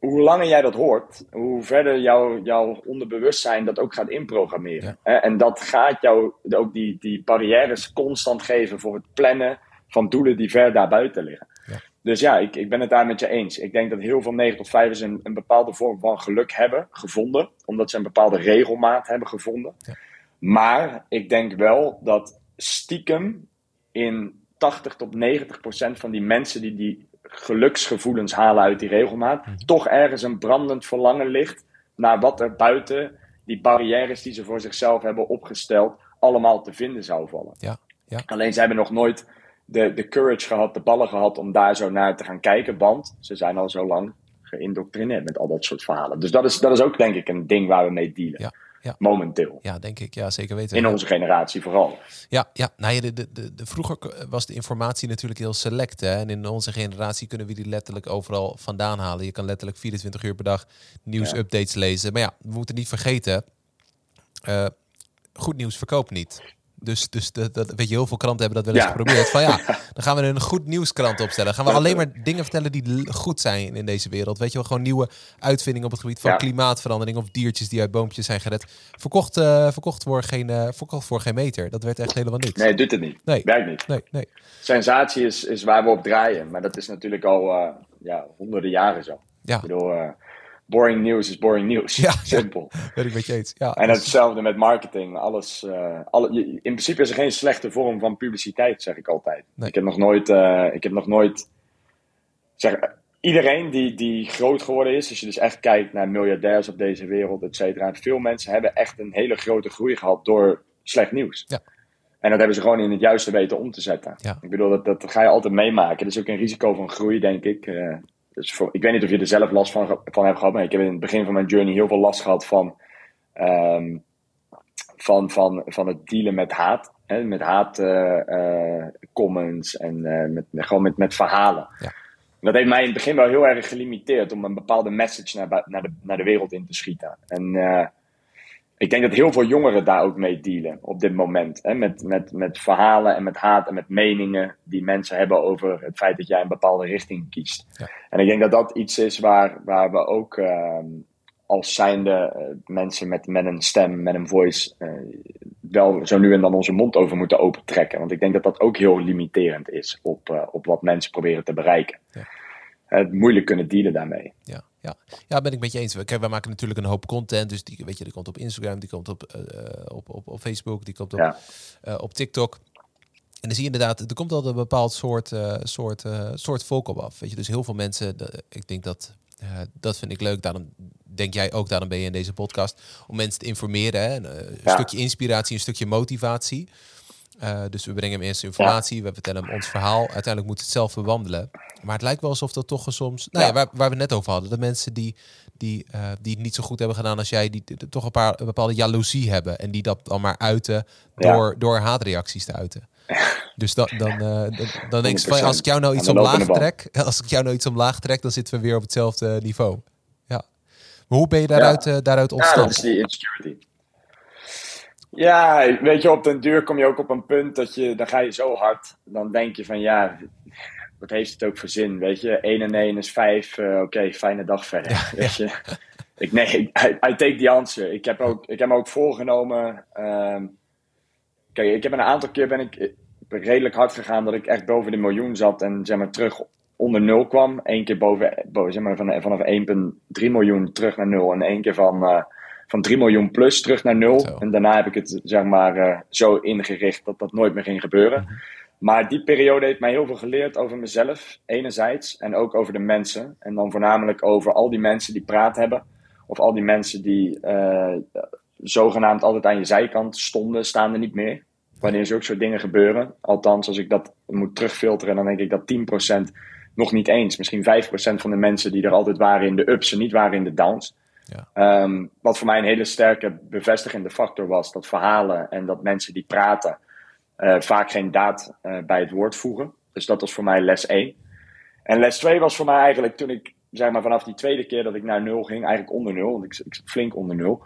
hoe langer jij dat hoort, hoe verder jouw, jouw onderbewustzijn dat ook gaat inprogrammeren. En dat gaat jou ook die, die barrières constant geven voor het plannen van doelen die ver daarbuiten liggen. Ja. Dus ja, ik, ik ben het daar met je eens. Ik denk dat heel veel 9 tot 5 een, een bepaalde vorm van geluk hebben gevonden, omdat ze een bepaalde regelmaat hebben gevonden. Ja. Maar ik denk wel dat stiekem in 80 tot 90 procent van die mensen die die geluksgevoelens halen uit die regelmaat, mhm. toch ergens een brandend verlangen ligt naar wat er buiten die barrières die ze voor zichzelf hebben opgesteld, allemaal te vinden zou vallen. Ja, ja. Alleen ze hebben nog nooit de, de courage gehad, de ballen gehad om daar zo naar te gaan kijken, want ze zijn al zo lang geïndoctrineerd met al dat soort verhalen. Dus dat is, dat is ook denk ik een ding waar we mee dealen. Ja ja. Momenteel. Ja, denk ik. Ja, zeker weten. In onze generatie vooral. Ja, ja. Nou, de, de, de, de, vroeger was de informatie natuurlijk heel select. Hè? En in onze generatie kunnen we die letterlijk overal vandaan halen. Je kan letterlijk 24 uur per dag nieuwsupdates lezen. Maar ja, we moeten niet vergeten... Uh, goed nieuws verkoopt niet. Dus, dus dat, dat, weet je, heel veel kranten hebben dat wel eens geprobeerd. Van ja, dan gaan we een goed nieuwskrant opstellen. Gaan we alleen maar dingen vertellen die goed zijn in deze wereld. Weet je wel, gewoon nieuwe uitvindingen op het gebied van klimaatverandering of diertjes die uit boompjes zijn gered. Verkocht, uh, verkocht, voor geen, uh, verkocht voor geen meter. Dat werd echt helemaal niks. Nee, doet het niet. Nee. Werkt niet. Nee, nee. Sensatie is, is waar we op draaien. Maar dat is natuurlijk al uh, ja, honderden jaren zo. Ja. Ik bedoel, boring news is boring news. Ja, simpel. Ja, ik met je eens. Ja, en hetzelfde met marketing. Alles, uh, alle, in principe is er geen slechte vorm van publiciteit, zeg ik altijd. Ik heb nog nooit, uh, ik heb nog nooit zeg, iedereen die, die groot geworden is, als je dus echt kijkt naar miljardairs op deze wereld, et cetera. Veel mensen hebben echt een hele grote groei gehad door slecht nieuws. Ja. En dat hebben ze gewoon in het juiste weten om te zetten. Ja. Ik bedoel, dat, dat ga je altijd meemaken. Dat is ook een risico van groei, denk ik. Uh, dus voor, ik weet niet of je er zelf last van, van hebt gehad, maar ik heb in het begin van mijn journey heel veel last gehad van, um, van, van, van het dealen met haat. Hè, met haat uh, uh, comments en uh, met, gewoon met, met verhalen. Ja. Dat heeft mij in het begin wel heel erg gelimiteerd om een bepaalde message naar, naar, de, naar de wereld in te schieten. En ik denk dat heel veel jongeren daar ook mee dealen op dit moment. Hè? Met, met, met verhalen en met haat en met meningen die mensen hebben over het feit dat jij een bepaalde richting kiest. Ja. En ik denk dat dat iets is waar, waar we ook uh, als zijnde uh, mensen met, met een stem, met een voice, uh, wel zo nu en dan onze mond over moeten opentrekken. Want ik denk dat dat ook heel limiterend is op, op wat mensen proberen te bereiken. Ja. Het moeilijk kunnen dealen daarmee. Ja. Ja. ja, ben ik met je eens. Kijk, wij maken natuurlijk een hoop content. Dus die, weet je, die komt op Instagram, die komt op, uh, op, op, op Facebook, die komt op, ja. uh, op TikTok. En dan zie je inderdaad, er komt altijd een bepaald soort, uh, soort, soort volk op af. Weet je, dus heel veel mensen, ik denk dat, dat vind ik leuk. Daarom denk jij ook, daarom ben je in deze podcast. Om mensen te informeren. Hè? Een, een Ja. stukje inspiratie, een stukje motivatie. Uh, dus we brengen hem eerst informatie, ja. we vertellen hem ons verhaal. Uiteindelijk moet het zelf bewandelen. Maar het lijkt wel alsof dat toch soms... Nou ja, waar, waar, we net over hadden. De mensen die, die, uh, die het niet zo goed hebben gedaan als jij... die, die toch een, paar, een bepaalde jaloezie hebben. En die dat dan maar uiten door, ja. door haatreacties te uiten. Dus dan, dan, uh, dan, denk je van... Als ik jou nou iets omlaag trek... Als ik jou nou iets omlaag trek... dan zitten we weer op hetzelfde niveau. Ja. Maar hoe ben je daaruit, daaruit ontstaan? Ja, dat is die insecurity. Ja, weet je, op den duur kom je ook op een punt dat je, dan ga je zo hard. Dan denk je van ja, wat heeft het ook voor zin? Weet je, 1 en 1 is 5. Uh, Oké, okay, fijne dag verder. Ja, weet je, ik, nee, I, I, take the answer. Ik heb, ook, ik heb me ook voorgenomen. Um, kijk, ik heb een aantal keer ben ik redelijk hard gegaan dat ik echt boven de miljoen zat en zeg maar terug onder nul kwam. Eén keer boven, boven zeg maar van, vanaf 1,3 miljoen terug naar nul. En één keer van. Uh, van 3 miljoen plus terug naar nul. Zo. En daarna heb ik het zeg maar uh, zo ingericht dat dat nooit meer ging gebeuren. Mhm. Maar die periode heeft mij heel veel geleerd over mezelf, enerzijds. En ook over de mensen. En dan voornamelijk over al die mensen die praat hebben. Of al die mensen die uh, zogenaamd altijd aan je zijkant stonden, staan er niet meer. Wanneer zulke soort dingen gebeuren. Althans, als ik dat moet terugfilteren, dan denk ik dat 10% nog niet eens. Misschien 5% van de mensen die er altijd waren in de ups en niet waren in de downs. Ja. Um, wat voor mij een hele sterke bevestigende factor was, dat verhalen en dat mensen die praten uh, vaak geen daad uh, bij het woord voegen. Dus dat was voor mij les 1. En les 2 was voor mij eigenlijk toen ik, zeg maar vanaf die tweede keer dat ik naar nul ging, eigenlijk onder nul, want ik, ik zat flink onder nul.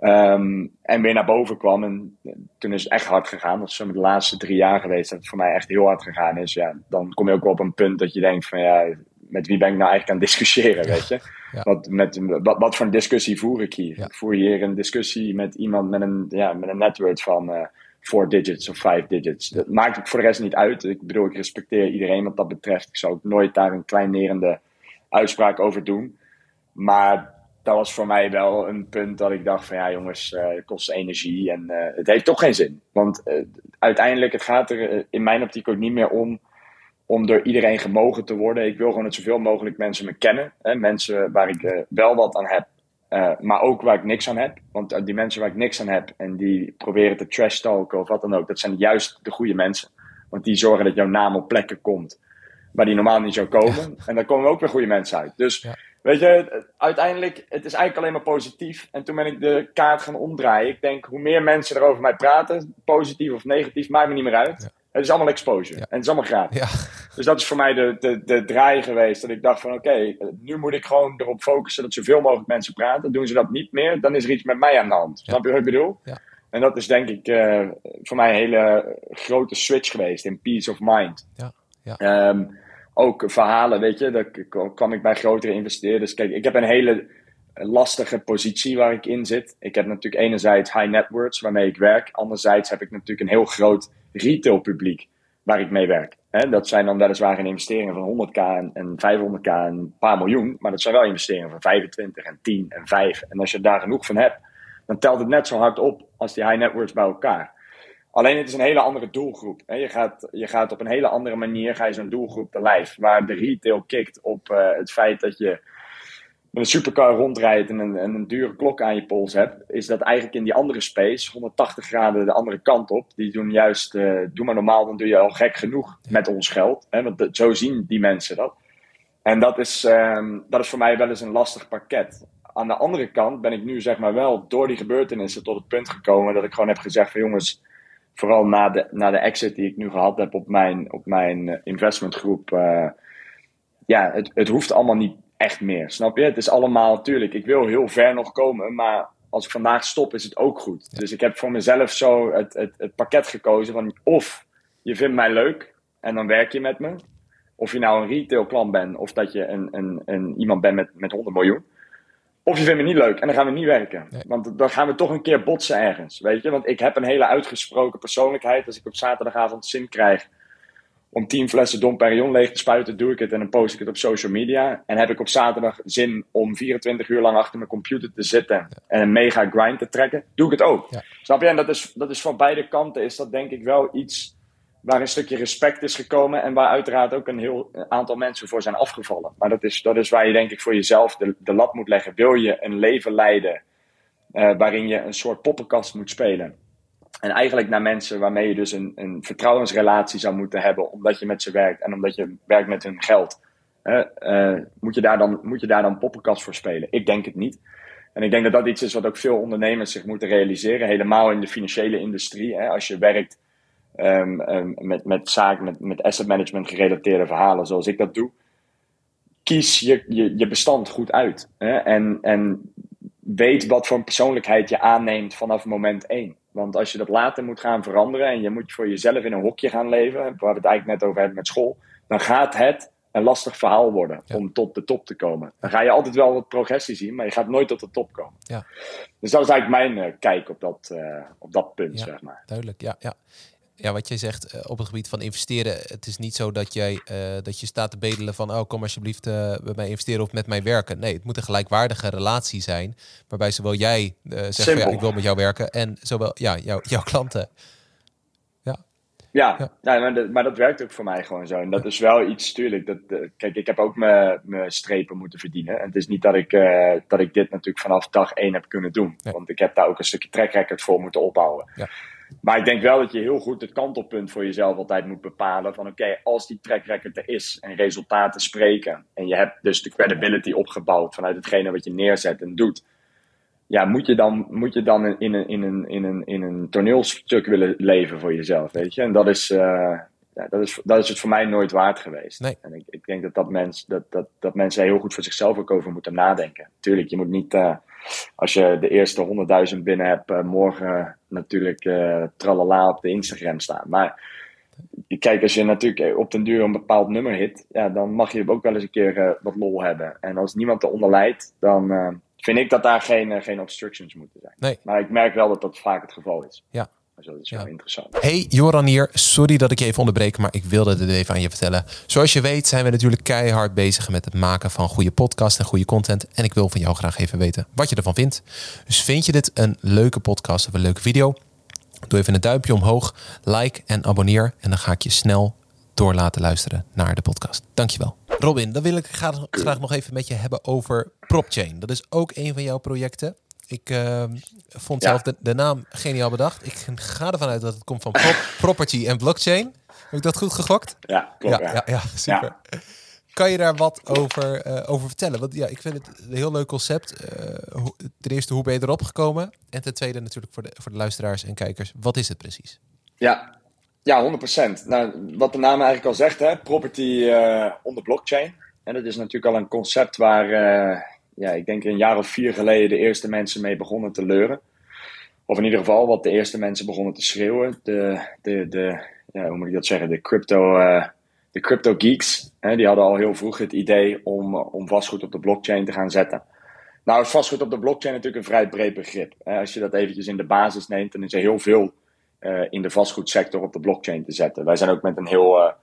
Um, en weer naar boven kwam en toen is het echt hard gegaan. Dat is zo met de laatste drie jaar geweest dat het voor mij echt heel hard gegaan is. Ja, dan kom je ook wel op een punt dat je denkt van ja, met wie ben ik nou eigenlijk aan het discussiëren, weet je? Ja. Wat, met, wat, wat voor een discussie voer ik hier? Ja. Ik voer hier een discussie met iemand met een, ja, met een network van, uh, four digits of five digits. Dat maakt voor de rest niet uit. Ik bedoel, ik respecteer iedereen wat dat betreft. Ik zou ook nooit daar een kleinerende uitspraak over doen. Maar dat was voor mij wel een punt dat ik dacht van ja jongens, uh, het kost energie en uh, het heeft toch geen zin. Want uh, uiteindelijk, het gaat er in mijn optiek ook niet meer om om door iedereen gemogen te worden. Ik wil gewoon dat zoveel mogelijk mensen me kennen. Hè? Mensen waar ik wel wat aan heb, maar ook waar ik niks aan heb. Want die mensen waar ik niks aan heb en die proberen te trash talken of wat dan ook, dat zijn juist de goede mensen. Want die zorgen dat jouw naam op plekken komt waar die normaal niet zou komen. En dan komen ook weer goede mensen uit. Dus ja. weet je, uiteindelijk, het is eigenlijk alleen maar positief. En toen ben ik de kaart gaan omdraaien. Ik denk, hoe meer mensen er over mij praten, positief of negatief, maakt me niet meer uit. Het is allemaal exposure. En het is allemaal gratis. Dus dat is voor mij de, de, de draai geweest. Dat ik dacht van oké, nu moet ik gewoon erop focussen dat zoveel mogelijk mensen praten. Doen ze dat niet meer, dan is er iets met mij aan de hand. Snap je wat ik bedoel? En dat is denk ik uh, voor mij een hele grote switch geweest in peace of mind. Ja. Ja. Um, ook verhalen, weet je, dan kwam ik bij grotere investeerders. Kijk, ik heb een hele lastige positie waar ik in zit. Ik heb natuurlijk enerzijds high networks waarmee ik werk. Anderzijds heb ik natuurlijk een heel groot retail publiek waar ik mee werk. dat zijn dan weliswaar een investeringen van 100k en, 500k en een paar miljoen. Maar dat zijn wel investeringen van 25 en 10 en 5. En als je daar genoeg van hebt, dan telt het net zo hard op als die high networks bij elkaar. Alleen het is een hele andere doelgroep. Je gaat, je gaat op een hele andere manier ga je zo'n doelgroep te lijf. Waar de retail kikt op uh, het feit dat je met een supercar rondrijdt en een, en een dure klok aan je pols hebt. Is dat eigenlijk in die andere space, 180 graden de andere kant op. Die doen juist, uh, doe maar normaal, dan doe je al gek genoeg met ons geld. Hè? Want zo zien die mensen dat. En dat is, um, dat is voor mij wel eens een lastig pakket. Aan de andere kant ben ik nu zeg maar wel door die gebeurtenissen tot het punt gekomen dat ik gewoon heb gezegd van jongens vooral na de, na de exit die ik nu gehad heb op mijn, op mijn eh, investmentgroep. Uh, ja, het, het hoeft allemaal niet echt meer. Snap je? Het is allemaal, natuurlijk, ik wil heel ver nog komen, maar als ik vandaag stop, is het ook goed. Dus ik heb voor mezelf zo het, het, het pakket gekozen van of je vindt mij leuk en dan werk je met me. Of je nou een retail klant bent of dat je een, een, een, iemand bent met, met 100 miljoen. Of je vindt me niet leuk en dan gaan we niet werken. Want dan gaan we toch een keer botsen ergens. Weet je? Want ik heb een hele uitgesproken persoonlijkheid. Als ik op zaterdagavond zin krijg om 10 flessen Dom Perignon leeg te spuiten, doe ik het en dan post ik het op social media. En heb ik op zaterdag zin om 24 uur lang achter mijn computer te zitten en een mega grind te trekken, doe ik het ook. Snap je? En dat is, dat is van beide kanten is dat denk ik wel iets waar een stukje respect is gekomen en waar uiteraard ook een heel aantal mensen voor zijn afgevallen. Maar dat is, dat is waar je denk ik voor jezelf de, de lat moet leggen. Wil je een leven leiden uh, waarin je een soort poppenkast moet spelen? En eigenlijk naar mensen waarmee je dus een, een vertrouwensrelatie zou moeten hebben, omdat je met ze werkt en omdat je werkt met hun geld. Uh, moet, je daar dan, moet je daar dan poppenkast voor spelen? Ik denk het niet. En ik denk dat dat iets is wat ook veel ondernemers zich moeten realiseren, helemaal in de financiële industrie. Hè? Als je werkt um, um, met, met zaken, met, met asset management gerelateerde verhalen, zoals ik dat doe. Kies je, je, je bestand goed uit. Hè? En, en weet wat voor een persoonlijkheid je aanneemt vanaf moment één. Want als je dat later moet gaan veranderen en je moet voor jezelf in een hokje gaan leven, waar we het eigenlijk net over hebben met school, dan gaat het een lastig verhaal worden om tot de top te komen. Dan ga je altijd wel wat progressie zien, maar je gaat nooit tot de top komen. Ja. Dus dat is eigenlijk mijn uh, kijk op dat, uh, op dat punt, ja, zeg maar. Duidelijk, ja. ja ja, wat jij zegt eh, op het gebied van investeren. Het is niet zo dat, jij, uh, dat je staat te bedelen van... oh, kom alsjeblieft uh, bij mij investeren of met mij werken. Nee, het moet een gelijkwaardige relatie zijn... waarbij zowel jij zegt van, ja, ik wil met jou werken... en zowel ja, jou, jouw klanten. Ja, ja, ja. maar, dat werkt ook voor mij gewoon zo. En dat is wel iets, tuurlijk. Dat, kijk, ik heb ook mijn strepen moeten verdienen. En het is niet dat ik, dat ik dit natuurlijk vanaf dag één heb kunnen doen. Want ik heb daar ook een stukje track record voor moeten opbouwen. Ja. Maar ik denk wel dat je heel goed het kantelpunt voor jezelf altijd moet bepalen. Van oké, als die track record er is en resultaten spreken. En je hebt dus de credibility opgebouwd vanuit hetgene wat je neerzet en doet. Ja, moet je dan, moet je dan in, een, in, een, in, een, in een toneelstuk willen leven voor jezelf, weet je? En dat is, uh, ja, dat is, dat is het voor mij nooit waard geweest. Nee. En ik, ik denk dat, dat, mens, dat, dat, dat mensen heel goed voor zichzelf ook over moeten nadenken. Tuurlijk, je moet niet... Uh, als je de eerste 100.000 binnen hebt, uh, morgen natuurlijk uh, tralala op de Instagram staan. Maar kijk, als je natuurlijk op den duur een bepaald nummer hit, ja, dan mag je ook wel eens een keer uh, wat lol hebben. En als niemand eronder leidt, dan vind ik dat daar geen, geen obstructions moeten zijn. Nee. Maar ik merk wel dat dat vaak het geval is. Ja, Dus dat is wel interessant. Hey Joran hier, sorry dat ik je even onderbreek, maar ik wilde dit even aan je vertellen. Zoals je weet zijn we natuurlijk keihard bezig met het maken van goede podcast en goede content. En ik wil van jou graag even weten wat je ervan vindt. Dus vind je dit een leuke podcast of een leuke video? Doe even een duimpje omhoog, like en abonneer. En dan ga ik je snel door laten luisteren naar de podcast. Dankjewel. Robin, dan wil ik graag, graag nog even met je hebben over PropChain. Dat is ook een van jouw projecten. Ik uh, vond zelf de, de, naam geniaal bedacht. Ik ga ervan uit dat het komt van property en blockchain. Heb ik dat goed gegokt? Ja, klopt. Ja, ja. ja super. Kan je daar wat over, uh, over vertellen? Want ja, ik vind het een heel leuk concept. Uh, ten eerste, hoe ben je erop gekomen? En ten tweede natuurlijk voor de, voor de luisteraars en kijkers. Wat is het precies? Ja, ja 100%. Nou, wat de naam eigenlijk al zegt, hè, property uh, on the blockchain. En dat is natuurlijk al een concept waar ja, ik denk een jaar of vier geleden de eerste mensen mee begonnen te leuren. Of in ieder geval wat de eerste mensen begonnen te schreeuwen. De, de, de ja, hoe moet ik dat zeggen? De crypto, uh, de crypto geeks. Die hadden al heel vroeg het idee om, om vastgoed op de blockchain te gaan zetten. Nou vastgoed op de blockchain natuurlijk een vrij breed begrip. Als je dat eventjes in de basis neemt, dan is er heel veel uh, in de vastgoedsector op de blockchain te zetten. Wij zijn ook met een heel...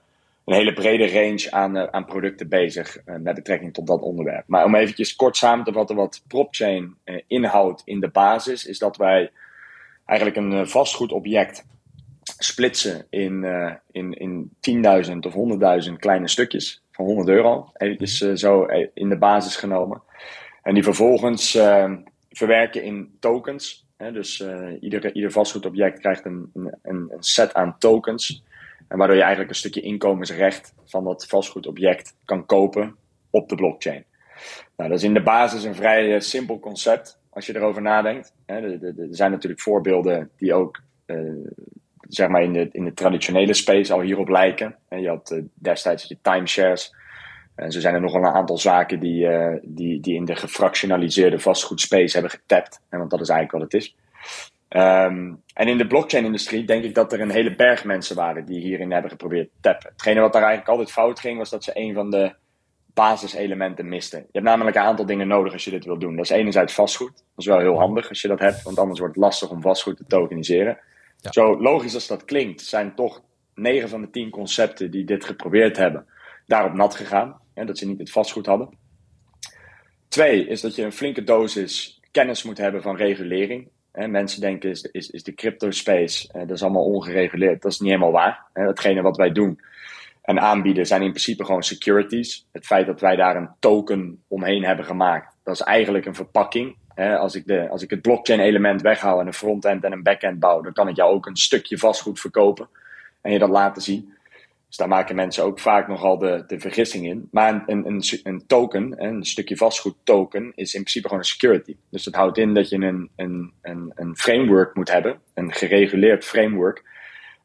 Een hele brede range aan, uh, aan producten bezig uh, met betrekking tot dat onderwerp. Maar om eventjes kort samen te vatten wat PropChain uh, inhoudt in de basis, is dat wij eigenlijk een vastgoedobject splitsen in, in, in 10.000 of 100.000 kleine stukjes van 100 euro. Eventjes zo in de basis genomen. En die vervolgens verwerken in tokens. Hè, dus ieder, ieder vastgoedobject krijgt een, een, een set aan tokens. En waardoor je eigenlijk een stukje inkomensrecht van dat vastgoedobject kan kopen op de blockchain. Nou, dat is in de basis een vrij uh, simpel concept als je erover nadenkt. Er zijn natuurlijk voorbeelden die ook uh, zeg maar in, de, in de traditionele space al hierop lijken. Je had uh, destijds je timeshares. En zo zijn er nog wel een aantal zaken die, die, die in de gefractionaliseerde vastgoedspace hebben getapt. Want dat is eigenlijk wat het is. Um, en in de blockchain-industrie denk ik dat er een hele berg mensen waren die hierin hebben geprobeerd te tappen. Hetgene wat daar eigenlijk altijd fout ging, was dat ze een van de basiselementen misten. Je hebt namelijk een aantal dingen nodig als je dit wil doen. Dat is enerzijds vastgoed. Dat is wel heel handig als je dat hebt, want anders wordt het lastig om vastgoed te tokeniseren. Ja. Zo logisch als dat klinkt, zijn toch 9 van de 10 concepten die dit geprobeerd hebben, daarop nat gegaan. Hè, dat ze niet het vastgoed hadden. Twee is dat je een flinke dosis kennis moet hebben van regulering mensen denken, is, is, is de crypto space, uh, dat is allemaal ongereguleerd. Dat is niet helemaal waar. Hè? Hetgene wat wij doen en aanbieden zijn in principe gewoon securities. Het feit dat wij daar een token omheen hebben gemaakt, dat is eigenlijk een verpakking. Als, ik de, als ik het blockchain element weghaal en een frontend en een backend bouw, dan kan ik jou ook een stukje vastgoed verkopen en je dat laten zien. Dus daar maken mensen ook vaak nogal de, de vergissing in. Maar een, een, een token, een stukje vastgoed token, is in principe gewoon een security. Dus dat houdt in dat je een, een, een, een framework moet hebben, een gereguleerd framework,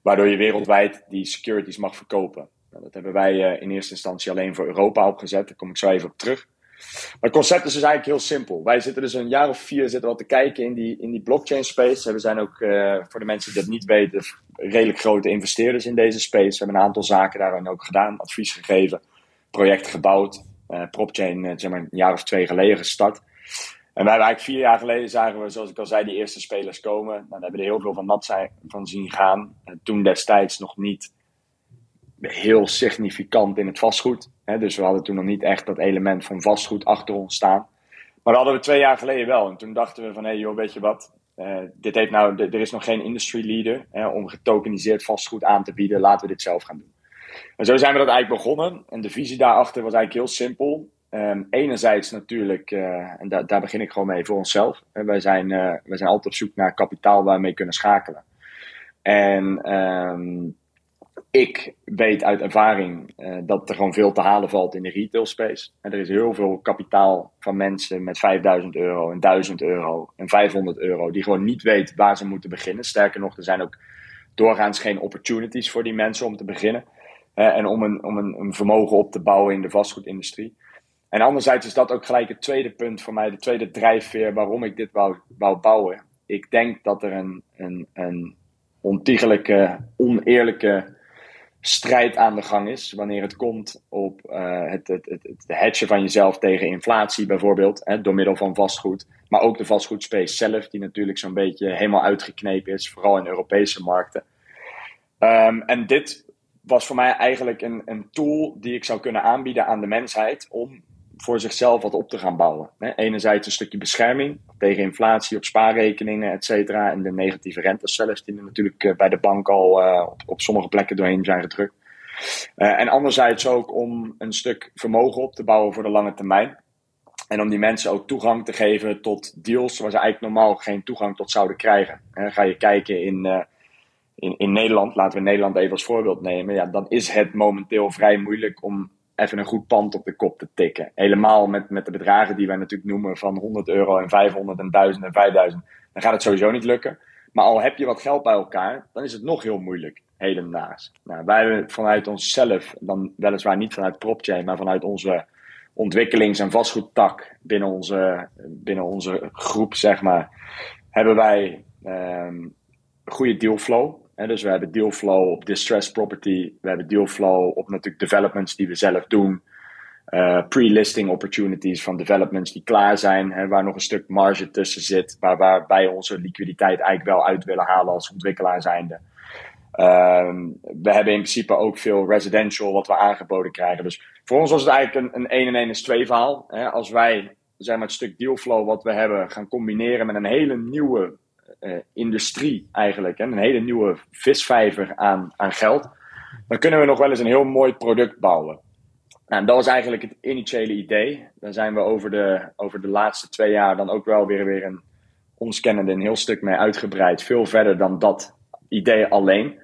waardoor je wereldwijd die securities mag verkopen. Nou, dat hebben wij uh, in eerste instantie alleen voor Europa opgezet. Daar kom ik zo even op terug. Maar het concept is dus eigenlijk heel simpel. Wij zitten dus een jaar of vier zitten al te kijken in die, in die blockchain space. We zijn ook, uh, voor de mensen die dat niet weten, redelijk grote investeerders in deze space. We hebben een aantal zaken daarin ook gedaan, advies gegeven, project gebouwd. Uh, PropChain, uh, zeg maar een jaar of twee geleden gestart. En wij hebben eigenlijk vier jaar geleden zagen we, zoals ik al zei, die eerste spelers komen. Nou, hebben we er heel veel van nat zijn, van zien gaan. toen destijds nog niet heel significant in het vastgoed. Hè, dus we hadden toen nog niet echt dat element van vastgoed achter ons staan. Maar dat hadden we twee jaar geleden wel. En toen dachten we van, hé hey, joh, weet je wat? Uh, dit heeft nou, er is nog geen industry leader hè, om getokeniseerd vastgoed aan te bieden. Laten we dit zelf gaan doen. En zo zijn we dat eigenlijk begonnen. En de visie daarachter was eigenlijk heel simpel. Um, enerzijds natuurlijk, uh, en da daar begin ik gewoon mee voor onszelf. wij, zijn, uh, wij zijn altijd op zoek naar kapitaal waar we kunnen schakelen. En um, ik weet uit ervaring uh, dat er gewoon veel te halen valt in de retail space. En er is heel veel kapitaal van mensen met 5000 euro en 1000 euro en 500 euro die gewoon niet weten waar ze moeten beginnen. Sterker nog, er zijn ook doorgaans geen opportunities voor die mensen om te beginnen. Uh, en om, een, om een, een, vermogen op te bouwen in de vastgoedindustrie. En anderzijds is dat ook gelijk het tweede punt voor mij, de tweede drijfveer waarom ik dit wou, wou bouwen. Ik denk dat er een, een, een ontiegelijke, oneerlijke strijd aan de gang is. Wanneer het komt op uh, het, het, het, het hedgen van jezelf tegen inflatie bijvoorbeeld. Hè, door middel van vastgoed. Maar ook de vastgoedspace zelf, die natuurlijk zo'n beetje helemaal uitgeknepen is. Vooral in Europese markten. Um, en dit was voor mij eigenlijk een, een tool die ik zou kunnen aanbieden aan de mensheid. Om voor zichzelf wat op te gaan bouwen. Enerzijds een stukje bescherming tegen inflatie op spaarrekeningen, et cetera. En de negatieve rentes zelfs, die er natuurlijk eh, bij de bank al uh, op, sommige plekken doorheen zijn gedrukt. Uh, en anderzijds ook om een stuk vermogen op te bouwen voor de lange termijn. En om die mensen ook toegang te geven tot deals waar ze eigenlijk normaal geen toegang tot zouden krijgen. Ga je kijken in, in, in Nederland, laten we Nederland even als voorbeeld nemen. Ja, dan is het momenteel vrij moeilijk om even een goed pand op de kop te tikken. Helemaal met, met de bedragen die wij natuurlijk noemen van 100 euro en 500 en 1000 en 5000. Dan gaat het sowieso niet lukken. Maar al heb je wat geld bij elkaar, dan is het nog heel moeilijk hedendaags. Nou, wij hebben vanuit onszelf, dan weliswaar niet vanuit PropChain, maar vanuit onze ontwikkelings- en vastgoedtak binnen onze, binnen onze groep, zeg maar, hebben wij um, goede dealflow dus we hebben dealflow op distressed property. We hebben dealflow op natuurlijk developments die we zelf doen. Uh, pre-listing opportunities van developments die klaar zijn. Hè, waar nog een stuk marge tussen zit. Waar, waarbij onze liquiditeit eigenlijk wel uit willen halen als ontwikkelaar zijnde. Um, we hebben in principe ook veel residential wat we aangeboden krijgen. Dus voor ons was het eigenlijk een, een 1 en 1 is 2 verhaal. Hè, als wij zeg maar, het stuk dealflow wat we hebben gaan combineren met een hele nieuwe uh, industrie eigenlijk. Hè? Een hele nieuwe visvijver aan, aan geld. Dan kunnen we nog wel eens een heel mooi product bouwen. Nou, dat was eigenlijk het initiële idee. Daar zijn we over de, over de laatste twee jaar dan ook wel weer, weer een ons kennende een heel stuk mee uitgebreid. Veel verder dan dat idee alleen.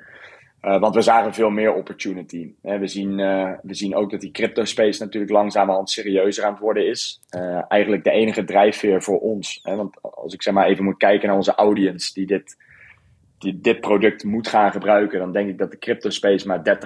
Uh, want we zagen veel meer opportunity. we, zien, uh, we zien ook dat die crypto space natuurlijk langzamerhand serieuzer aan het worden is. Uh, eigenlijk de enige drijfveer voor ons. Hè, want als ik zeg maar even moet kijken naar onze audience die dit, die dit product moet gaan gebruiken, dan denk ik dat de crypto space maar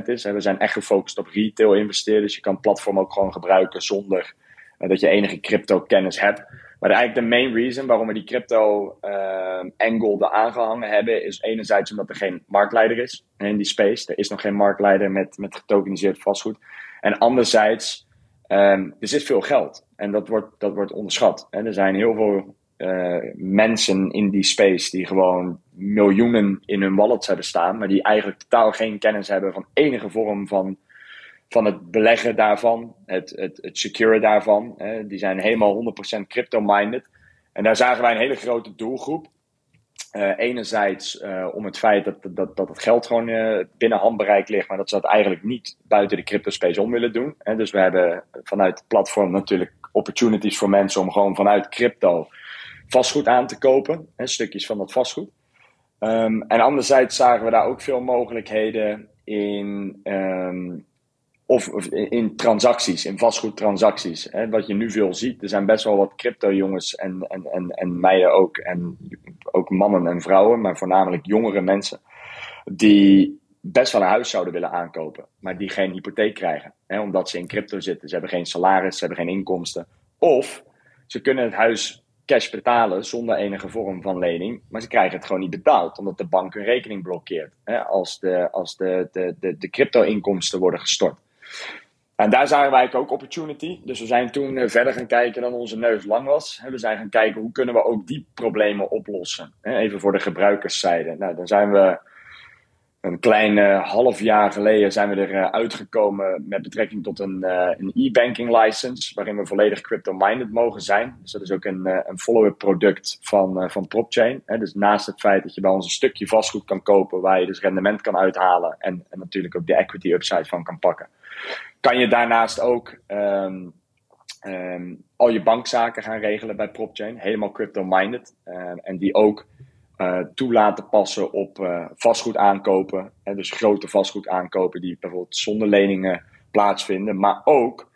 30% is. We zijn echt gefocust op retail investeerders. Je kan het platform ook gewoon gebruiken zonder dat je enige crypto kennis hebt. Maar eigenlijk de main reason waarom we die crypto uh, angle er aangehangen hebben, is enerzijds omdat er geen marktleider is in die space. Er is nog geen marktleider met, met getokeniseerd vastgoed. En anderzijds, um, er zit veel geld. En dat wordt, dat wordt onderschat. En er zijn heel veel uh, mensen in die space die gewoon miljoenen in hun wallets hebben staan, maar die eigenlijk totaal geen kennis hebben van enige vorm van van het beleggen daarvan, het, het, het securen daarvan. Hè, die zijn helemaal 100% crypto-minded. En daar zagen wij een hele grote doelgroep. Uh, enerzijds uh, om het feit dat, dat, dat het geld gewoon uh, binnen handbereik ligt, maar dat ze dat eigenlijk niet buiten de crypto space om willen doen. Hè. Dus we hebben vanuit het platform natuurlijk opportunities voor mensen om gewoon vanuit crypto vastgoed aan te kopen. Hè, stukjes van dat vastgoed. Um, en anderzijds zagen we daar ook veel mogelijkheden in um, of, in transacties, in vastgoedtransacties. Hè, wat je nu veel ziet, er zijn best wel wat crypto-jongens en, en, en, en meiden ook. En ook mannen en vrouwen, maar voornamelijk jongere mensen. Die best wel een huis zouden willen aankopen, maar die geen hypotheek krijgen. Hè, omdat ze in crypto zitten. Ze hebben geen salaris, ze hebben geen inkomsten. Of ze kunnen het huis cash betalen zonder enige vorm van lening, maar ze krijgen het gewoon niet betaald, omdat de bank hun rekening blokkeert. Hè, als de, als de, de, de, de crypto-inkomsten worden gestort. En daar zagen wij ook opportunity. Dus we zijn toen eh, verder gaan kijken dan onze neus lang was. We zijn gaan kijken hoe kunnen we ook die problemen oplossen. Even voor de gebruikerszijde. Nou, dan zijn we een klein uh, half jaar geleden zijn we er uh, uitgekomen met betrekking tot een, uh, een e-banking license, waarin we volledig crypto-minded mogen zijn. Dus dat is ook een, een follow-up product van, van PropChain. Hè. Dus naast het feit dat je bij ons een stukje vastgoed kan kopen, waar je dus rendement kan uithalen en, en natuurlijk ook de equity upside van kan pakken kan je daarnaast ook um, um, al je bankzaken gaan regelen bij PropChain. Helemaal crypto-minded. En die ook uh, toe laten passen op uh, vastgoed aankopen. Hè, dus grote vastgoed aankopen die bijvoorbeeld zonder leningen plaatsvinden. Maar ook,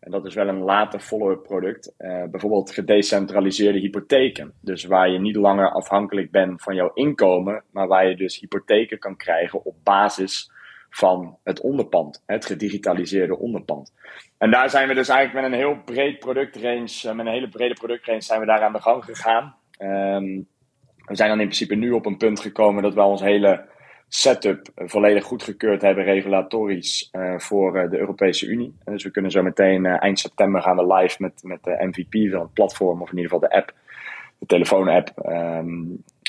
en dat is wel een later follow-up product, bijvoorbeeld gedecentraliseerde hypotheken. Dus waar je niet langer afhankelijk bent van jouw inkomen, maar waar je dus hypotheken kan krijgen op basis van het onderpand, het gedigitaliseerde onderpand. En daar zijn we dus eigenlijk met een heel breed productrange, eh, met een hele brede productrange zijn we daar aan de gang gegaan. Um, we zijn dan in principe nu op een punt gekomen dat we ons hele setup volledig goedgekeurd hebben, regulatorisch, voor de Europese Unie. dus we kunnen zo meteen eind september gaan we live met, met de MVP van het platform, of in ieder geval de app, de telefoon-app. Ehm,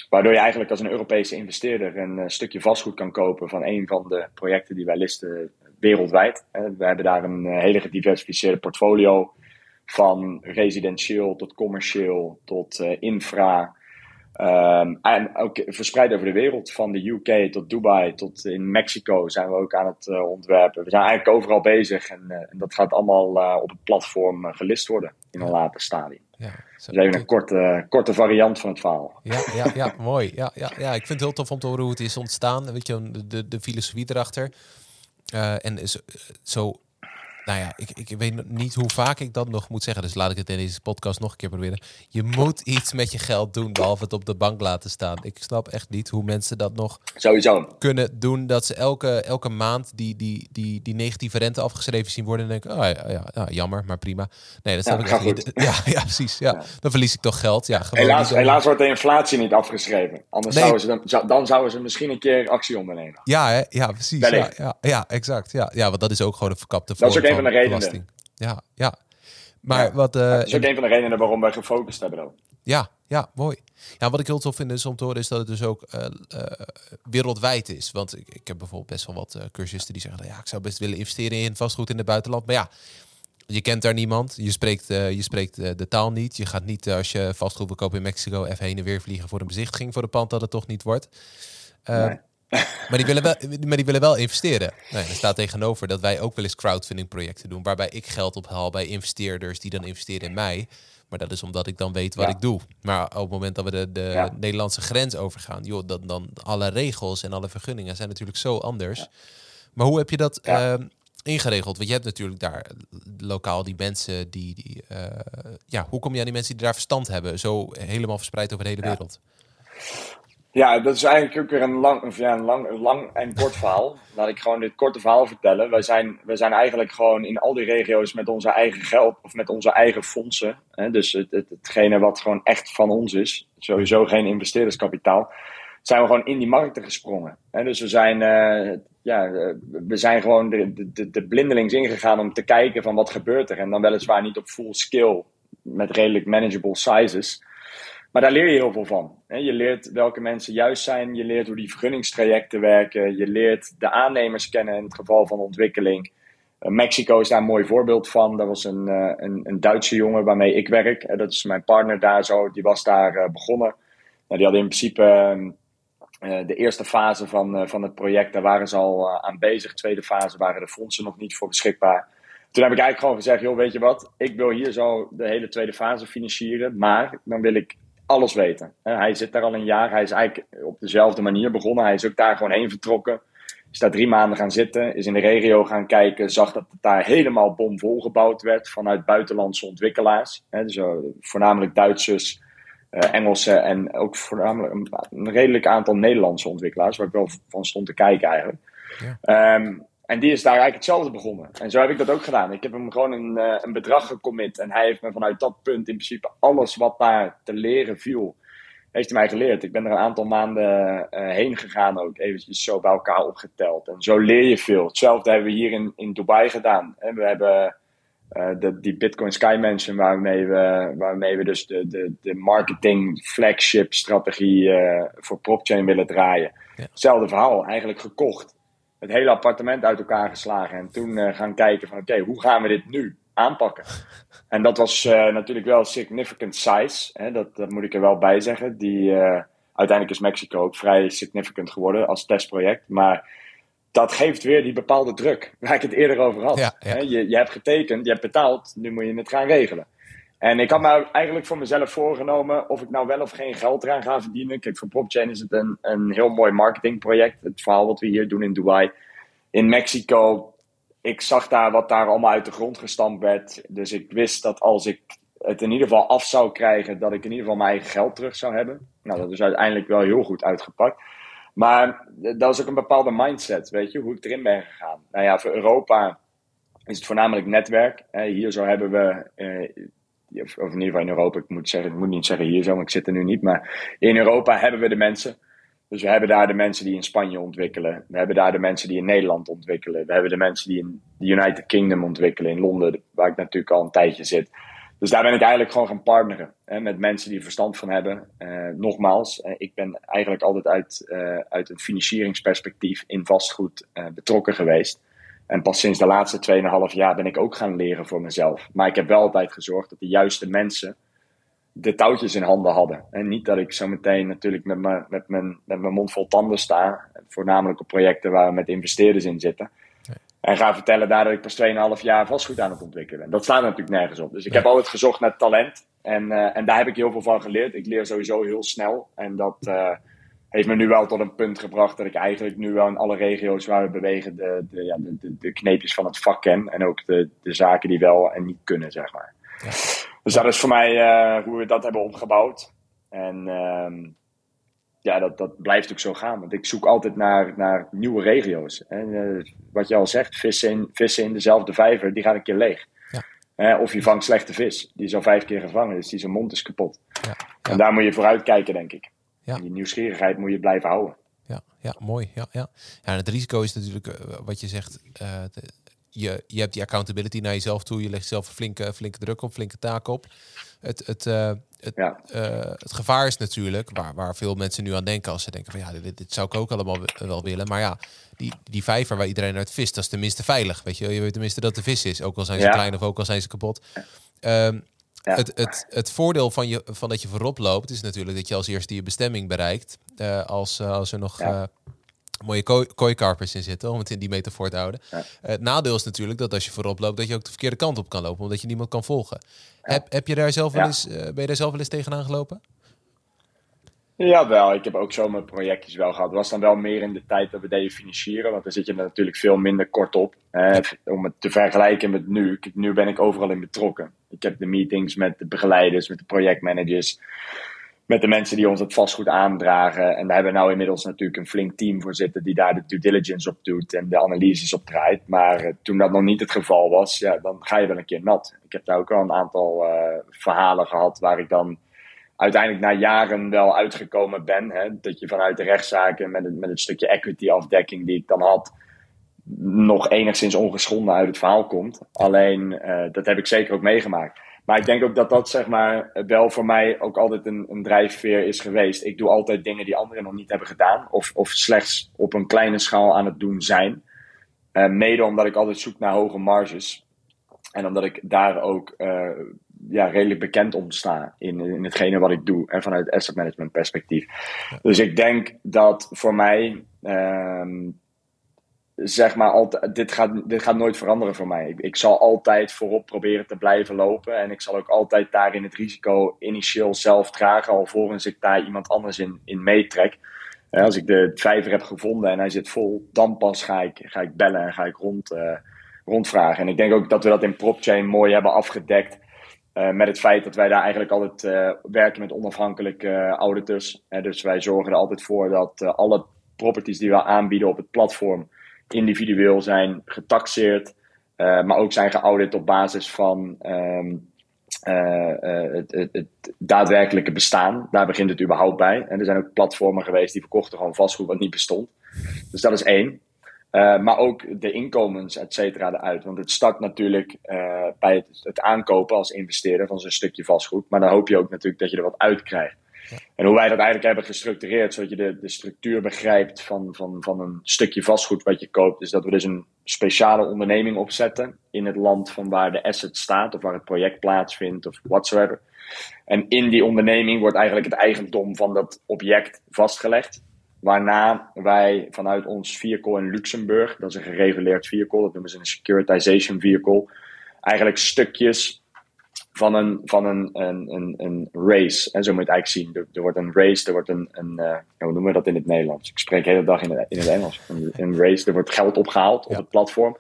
waardoor je eigenlijk als een Europese investeerder een stukje vastgoed kan kopen van een van de projecten die wij listen wereldwijd. we hebben daar een hele gediversificeerde portfolio van residentieel tot commercieel tot infra. Um, en ook verspreid over de wereld, van de UK tot Dubai tot in Mexico zijn we ook aan het uh, ontwerpen. We zijn eigenlijk overal bezig en, uh, en dat gaat allemaal op het platform gelist worden in een later stadium. Ja, dus even een korte, korte variant van het verhaal. Ja, ja, ja mooi. Ja, ja, ja, ik vind het heel tof om te horen hoe het is ontstaan. Weet je, de, de, de filosofie erachter. en zo, zo nou ja, ik, ik weet niet hoe vaak ik dat nog moet zeggen. Dus laat ik het in deze podcast nog een keer proberen. Je moet iets met je geld doen, behalve het op de bank laten staan. Ik snap echt niet hoe mensen dat nog Sowieso. kunnen doen. Dat ze elke, elke maand die, die, die, die negatieve rente afgeschreven zien worden. En denken, oh ja, ja, jammer, maar prima. Nee, dat snap ik echt niet. Ja, ja, precies. Ja. Dan verlies ik toch geld. Ja, helaas, helaas wordt de inflatie niet afgeschreven. Anders zouden ze dan, dan zouden ze misschien een keer actie ondernemen. Ja, hè? ja precies. Ja, ja, ja, exact. Ja, ja, want dat is ook gewoon een verkapte vorm een van de redenen. Ja, ja. Maar wat. Uh, dat is ook een van de redenen waarom wij gefocust hebben dan. Ja, ja, mooi. Ja, wat ik heel tof vind is om te horen is dat het dus ook uh, wereldwijd is. Want ik, ik heb bijvoorbeeld best wel wat cursisten die zeggen, ja, ik zou best willen investeren in vastgoed in het buitenland. Maar ja, je kent daar niemand. Je spreekt, je spreekt de taal niet. Je gaat niet als je vastgoed wil kopen in Mexico even heen en weer vliegen voor een bezichtiging voor de pand dat het toch niet wordt. Nee. Maar die willen wel, maar die willen wel investeren. Nee, er staat tegenover dat wij ook wel eens crowdfunding projecten doen. Waarbij ik geld ophaal bij investeerders die dan investeren in mij. Maar dat is omdat ik dan weet wat ik doe. Maar op het moment dat we de, de Nederlandse grens overgaan, joh, dan, dan alle regels en alle vergunningen zijn natuurlijk zo anders. Maar hoe heb je dat ehm, ingeregeld? Want je hebt natuurlijk daar lokaal die mensen die. die uh, ja, hoe kom je aan die mensen die daar verstand hebben? Zo helemaal verspreid over de hele wereld. Ja, dat is eigenlijk ook weer een lang, ja, een lang, en kort verhaal. Laat ik gewoon dit korte verhaal vertellen. Wij zijn, wij zijn eigenlijk gewoon in al die regio's met onze eigen geld of met onze eigen fondsen. Hè, dus het, het, hetgene wat gewoon echt van ons is, sowieso geen investeerderskapitaal, zijn we gewoon in die markten gesprongen. Hè, dus we zijn, uh, ja, we zijn gewoon de, de, de blindelings ingegaan om te kijken van wat gebeurt er. En dan weliswaar niet op full scale met redelijk manageable sizes. Maar daar leer je heel veel van. Je leert welke mensen juist zijn. Je leert hoe die vergunningstrajecten werken. Je leert de aannemers kennen in het geval van ontwikkeling. Uh, Mexico is daar een mooi voorbeeld van. Dat was een, uh, een, een, Duitse jongen waarmee ik werk. dat is mijn partner daar zo. Die was daar uh, begonnen. Nou, die had in principe ehm, de eerste fase van, van het project. Daar waren ze al aan bezig. De tweede fase waren de fondsen nog niet voor beschikbaar. Toen heb ik eigenlijk gewoon gezegd, joh, weet je wat? Ik wil hier zo de hele tweede fase financieren. Maar dan wil ik alles weten. Hij zit daar al een jaar. Hij is eigenlijk op dezelfde manier begonnen. Hij is ook daar gewoon heen vertrokken. Is daar drie maanden gaan zitten. Is in de regio gaan kijken. Zag dat het daar helemaal bomvol gebouwd werd vanuit buitenlandse ontwikkelaars. Dus uh, voornamelijk Duitsers, uh, Engelsen en ook voornamelijk een, redelijk aantal Nederlandse ontwikkelaars. Waar ik wel van stond te kijken eigenlijk. Ja. Ehm, en die is daar eigenlijk hetzelfde begonnen. En zo heb ik dat ook gedaan. Ik heb hem gewoon een, uh, een bedrag gecommit. En hij heeft me vanuit dat punt in principe alles wat daar te leren viel, heeft hij mij geleerd. Ik ben er een aantal maanden uh, heen gegaan ook. Eventjes zo bij elkaar opgeteld. En zo leer je veel. Hetzelfde hebben we hier in, in Dubai gedaan. En we hebben uh, de, die Bitcoin Sky Mansion waarmee we, waarmee we dus de, de, de marketing flagship strategie voor PropChain willen draaien. Hetzelfde verhaal. Eigenlijk gekocht het hele appartement uit elkaar geslagen. En toen uh, gaan kijken van oké, hoe gaan we dit nu aanpakken? En dat was uh, natuurlijk wel significant size. Hè? Dat, dat moet ik er wel bij zeggen. Die, uh, uiteindelijk is Mexico ook vrij significant geworden als testproject. Maar dat geeft weer die bepaalde druk waar ik het eerder over had. Ja, ja. Je, je hebt getekend, je hebt betaald, nu moet je het gaan regelen. En ik had me eigenlijk voor mezelf voorgenomen of ik nou wel of geen geld eraan ga verdienen. Kijk, voor PropChain is het een, een heel mooi marketingproject. Het verhaal wat we hier doen in Dubai. In Mexico, ik zag daar wat daar allemaal uit de grond gestampt werd. Dus ik wist dat als ik het in ieder geval af zou krijgen, dat ik in ieder geval mijn eigen geld terug zou hebben. Nou, dat is uiteindelijk wel heel goed uitgepakt. Maar dat is ook een bepaalde mindset, weet je, hoe ik erin ben gegaan. Nou ja, voor Europa is het voornamelijk netwerk. Hier zo hebben we eh, of, in ieder geval in Europa, ik moet, zeggen, moet niet zeggen hier zo, want ik zit er nu niet, maar in Europa hebben we de mensen. Dus we hebben daar de mensen die in Spanje ontwikkelen. We hebben daar de mensen die in Nederland ontwikkelen. We hebben de mensen die in de United Kingdom ontwikkelen, in Londen, waar ik natuurlijk al een tijdje zit. Dus daar ben ik eigenlijk gewoon gaan partneren met mensen die er verstand van hebben. Uh, nogmaals, uh, ik ben eigenlijk altijd uit, uh, uit een financieringsperspectief in vastgoed betrokken geweest. En pas sinds de laatste 2,5 jaar ben ik ook gaan leren voor mezelf. Maar ik heb wel altijd gezorgd dat de juiste mensen de touwtjes in handen hadden. En niet dat ik zo meteen natuurlijk met, me, met, mijn, met mijn mond vol tanden sta. Voornamelijk op projecten waar we met investeerders in zitten. En ga vertellen daar dat ik pas 2,5 jaar vastgoed aan het ontwikkelen ben. Dat staat natuurlijk nergens op. Dus ik heb altijd gezocht naar talent. En, uh, en daar heb ik heel veel van geleerd. Ik leer sowieso heel snel. En dat uh, heeft me nu wel tot een punt gebracht dat ik eigenlijk nu wel in alle regio's waar we bewegen de, de, ja, de, de, kneepjes van het vak ken. En ook de, de zaken die wel en niet kunnen, zeg maar. Ja. Dus dat is voor mij uh, hoe we dat hebben opgebouwd. En um, ja, dat, dat blijft ook zo gaan. Want ik zoek altijd naar, naar nieuwe regio's. En uh, wat je al zegt, vissen in, vissen in dezelfde vijver, die gaat een keer leeg. Ja. Uh, of je vangt slechte vis, die is al vijf keer gevangen, dus die zijn mond is kapot. Ja. En daar moet je vooruit kijken, denk ik. Ja. die nieuwsgierigheid moet je blijven houden. Ja, ja mooi. Ja, ja. ja, en het risico is natuurlijk, uh, wat je zegt, de, je, je hebt die accountability naar jezelf toe. Je legt zelf flinke, flinke druk op, flinke taak op. Het, het, uh, het, ja. uh, het gevaar is natuurlijk, waar, waar veel mensen nu aan denken als ze denken van ja, dit, dit zou ik ook allemaal wel willen. Maar ja, die, die vijver waar iedereen uit vist, dat is tenminste veilig. Weet je, je weet tenminste dat de vis is, ook al zijn ze ja. klein of ook al zijn ze kapot. Um, ja. het, het, het voordeel van, je, van dat je voorop loopt, is natuurlijk dat je als eerste je bestemming bereikt. Uh, als, als er nog mooie kooikarpers in zitten, om het in die metafoor te houden. Ja. het nadeel is natuurlijk dat als je voorop loopt, dat je ook de verkeerde kant op kan lopen, omdat je niemand kan volgen. Ja. Heb, heb je daar zelf wel eens, ben je daar zelf wel eens tegenaan gelopen? Ja, wel. Ik heb ook zo mijn projectjes wel gehad. Het was dan wel meer in de tijd dat we deden financieren, want dan zit je er natuurlijk veel minder kort op. Eh, om het te vergelijken met nu. Nu ben ik overal in betrokken. Ik heb de meetings met de begeleiders, met de projectmanagers met de mensen die ons het vastgoed aandragen. En daar hebben we nou inmiddels natuurlijk een flink team voor zitten die daar de due diligence op doet en de analyses op draait. Maar uh, toen dat nog niet het geval was, ja, dan ga je wel een keer nat. Ik heb daar ook al een aantal uh, verhalen gehad waar ik dan uiteindelijk na jaren wel uitgekomen ben. Hè, dat je vanuit de rechtszaken met het, met het stukje equity afdekking die ik dan had, nog enigszins ongeschonden uit het verhaal komt. Alleen, uh, dat heb ik zeker ook meegemaakt. Maar ik denk ook dat dat zeg maar wel voor mij ook altijd een, een drijfveer is geweest. Ik doe altijd dingen die anderen nog niet hebben gedaan. Of, of slechts op een kleine schaal aan het doen zijn. Uh, mede omdat ik altijd zoek naar hoge marges. En omdat ik daar ook uh, ja, redelijk bekend om sta in, in hetgene wat ik doe. En vanuit asset management perspectief. Dus ik denk dat voor mij uh, zeg maar, altijd, dit, gaat, dit gaat nooit veranderen voor mij. Ik, ik, zal altijd voorop proberen te blijven lopen. En ik zal ook altijd daarin het risico initieel zelf dragen, alvorens ik daar iemand anders in, in meetrek. als ik de vijver heb gevonden en hij zit vol, dan pas ga ik, ga ik bellen en ga ik rond, uh, rondvragen. En ik denk ook dat we dat in PropChain mooi hebben afgedekt. Uh, met het feit dat wij daar eigenlijk altijd uh, werken met onafhankelijke auditors. dus wij zorgen er altijd voor dat alle properties die we aanbieden op het platform individueel zijn getaxeerd, uh, maar ook zijn geaudit op basis van uh, het, het, het, daadwerkelijke bestaan. Daar begint het überhaupt bij. En er zijn ook platformen geweest die verkochten gewoon vastgoed wat niet bestond. Dus dat is één. Uh, maar ook de inkomens, et cetera, eruit. Want het start natuurlijk uh, bij het, het, aankopen als investeerder van zo'n stukje vastgoed. Maar dan hoop je ook natuurlijk dat je er wat uit krijgt. En hoe wij dat eigenlijk hebben gestructureerd, zodat je de, de structuur begrijpt van, van, van een stukje vastgoed wat je koopt, is dat we dus een speciale onderneming opzetten in het land van waar de asset staat of waar het project plaatsvindt of whatsoever. En in die onderneming wordt eigenlijk het eigendom van dat object vastgelegd. Waarna wij vanuit ons vehicle in Luxemburg, dat is een gereguleerd vehicle, dat noemen ze een securitization vehicle, eigenlijk stukjes van een, van een, een, een, een race. En zo moet je het eigenlijk zien. Er, er wordt een race, er wordt een, een uh, hoe noemen we dat in het Nederlands? Ik spreek de hele dag in het, in het Engels. Een, een race, er wordt geld opgehaald op het platform.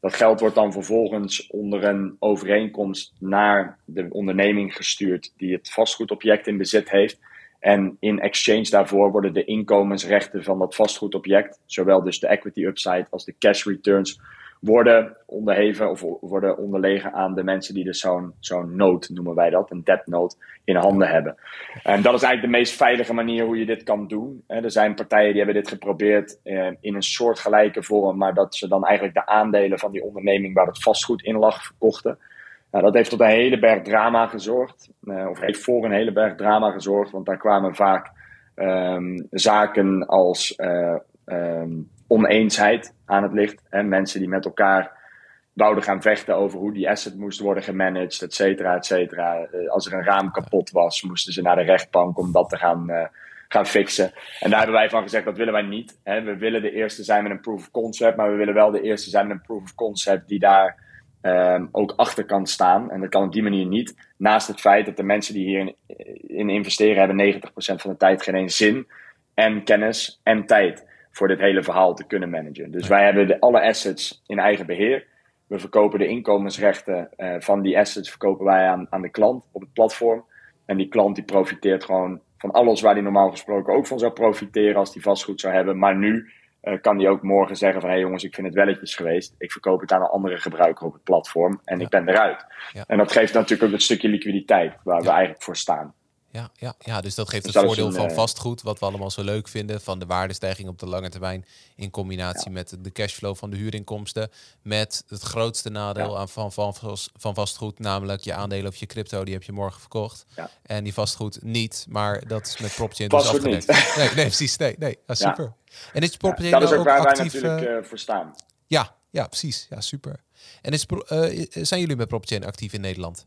Dat geld wordt dan vervolgens onder een overeenkomst naar de onderneming gestuurd die het vastgoedobject in bezit heeft. En in exchange daarvoor worden de inkomensrechten van dat vastgoedobject, zowel dus de equity upside als de cash returns, worden onderheven of worden onderlegen aan de mensen die dus zo'n zo'n nood, noemen wij dat, een debt note, in handen hebben. En dat is eigenlijk de meest veilige manier hoe je dit kan doen. Er zijn partijen die hebben dit geprobeerd eh, in een soortgelijke vorm, maar dat ze dan eigenlijk de aandelen van die onderneming waar het vastgoed in lag verkochten. Nou, dat heeft tot een hele berg drama gezorgd, eh, of heeft voor een hele berg drama gezorgd, want daar kwamen vaak ehm, zaken als uh, um, oneensheid aan het licht. Hè? Mensen die met elkaar wouden gaan vechten over hoe die asset moest worden gemanaged, et cetera, et cetera. Eh, als er een raam kapot was, moesten ze naar de rechtbank om dat te gaan, gaan fixen. En daar hebben wij van gezegd, dat willen wij niet. Hè? We willen de eerste zijn met een proof of concept, maar we willen wel de eerste zijn met een proof of concept die daar um, ook achter kan staan. En dat kan op die manier niet. Naast het feit dat de mensen die hierin in investeren hebben 90% van de tijd geen zin en kennis en tijd voor dit hele verhaal te kunnen managen. Dus wij hebben de, alle assets in eigen beheer. We verkopen de inkomensrechten uh, van die assets verkopen wij aan, aan de klant op het platform. En die klant die profiteert gewoon van alles waar die normaal gesproken ook van zou profiteren als die vastgoed zou hebben. Maar nu uh, kan die ook morgen zeggen van hé hey jongens, ik vind het welletjes geweest. Ik verkoop het aan een andere gebruiker op het platform en ik ben eruit. Ja. En dat geeft natuurlijk ook een stukje liquiditeit waar we eigenlijk voor staan ja, ja, ja, dus dat geeft het voordeel van eh, vastgoed, wat we allemaal zo leuk vinden, van de waardestijging op de lange termijn, in combinatie met de cashflow van de huurinkomsten, met het grootste nadeel aan van, van, van vastgoed, namelijk je aandelen of je crypto, die heb je morgen verkocht. En die vastgoed niet, maar dat is met PropChain dus afgedekt. Nee, nee, precies, nee, nee, super. En is PropChain dat is ook, ook waar actief, wij natuurlijk uh, voor staan. Ja, ja, precies, ja, super. En is, uh, zijn jullie met PropChain actief in Nederland?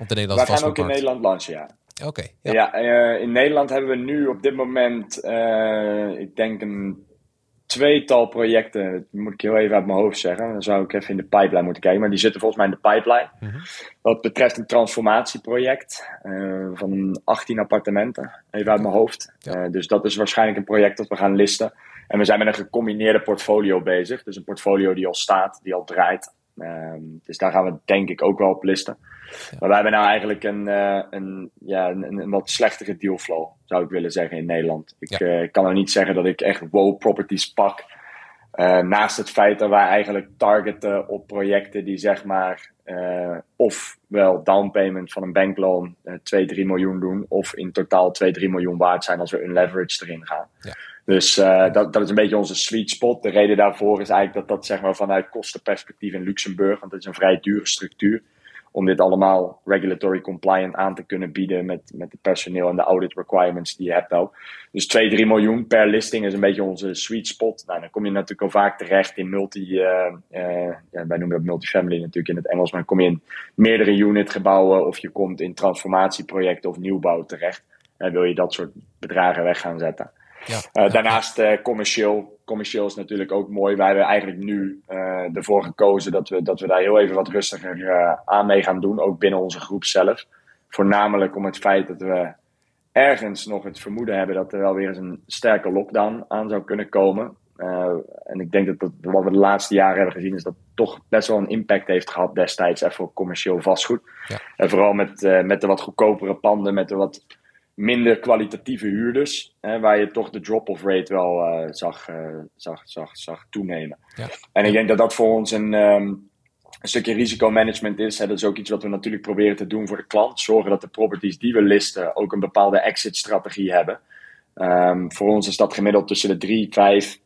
Op de Nederlandse Wij gaan ook in Nederland launchen, ja. Oké. ja, ja uh, in Nederland hebben we nu op dit moment, uh, ik denk een tweetal projecten. Dat moet ik heel even uit mijn hoofd zeggen. Dan zou ik even in de pipeline moeten kijken. Maar die zitten volgens mij in de pipeline. Mm -hmm. Dat betreft een transformatieproject uh, van 18 appartementen. Even uit mijn hoofd. Ja. dus dat is waarschijnlijk een project dat we gaan listen. En we zijn met een gecombineerde portfolio bezig. Dus een portfolio die al staat, die al draait. Um, dus daar gaan we denk ik ook wel op listen. Maar wij hebben nou eigenlijk een, uh, een, ja, een, een, wat slechtere dealflow, zou ik willen zeggen, in Nederland. Ik ja. uh, kan nou niet zeggen dat ik echt wow properties pak. Uh, naast het feit dat wij eigenlijk targeten op projecten die zeg maar ofwel downpayment van een bankloon 2, 3 miljoen doen, of in totaal 2, 3 miljoen waard zijn als we een leverage erin gaan. Ja. Dus dat, dat is een beetje onze sweet spot. De reden daarvoor is eigenlijk dat dat zeg maar, vanuit kostenperspectief in Luxemburg, want het is een vrij dure structuur, om dit allemaal regulatory compliant aan te kunnen bieden met, met het personeel en de audit requirements die je hebt ook. Dus 2, 3 miljoen per listing is een beetje onze sweet spot. Nou, dan kom je natuurlijk al vaak terecht in multi, uh, ja, wij noemen dat multifamily natuurlijk in het Engels, maar kom je in meerdere unit gebouwen of je komt in transformatieprojecten of nieuwbouw terecht. En wil je dat soort bedragen weg gaan zetten. Ja. Uh, daarnaast uh, commercieel. Commercieel is natuurlijk ook mooi. Wij hebben eigenlijk nu uh, ervoor gekozen dat we, dat we daar heel even wat rustiger aan mee gaan doen. Ook binnen onze groep zelf. Voornamelijk om het feit dat we ergens nog het vermoeden hebben dat er wel weer eens een sterke lockdown aan zou kunnen komen. en ik denk dat, dat wat we de laatste jaren hebben gezien is dat toch best wel een impact heeft gehad destijds even op commercieel vastgoed. Ja. En vooral met, met de wat goedkopere panden, met de wat minder kwalitatieve huurders, hè, waar je toch de drop-off rate wel uh, zag, uh, zag, zag, zag toenemen. Ja. En ik denk dat dat voor ons een, um, een stukje risicomanagement is. Hè. Dat is ook iets wat we natuurlijk proberen te doen voor de klant. Zorgen dat de properties die we listen ook een bepaalde exit-strategie hebben. Um, voor ons is dat gemiddeld tussen de 3, 5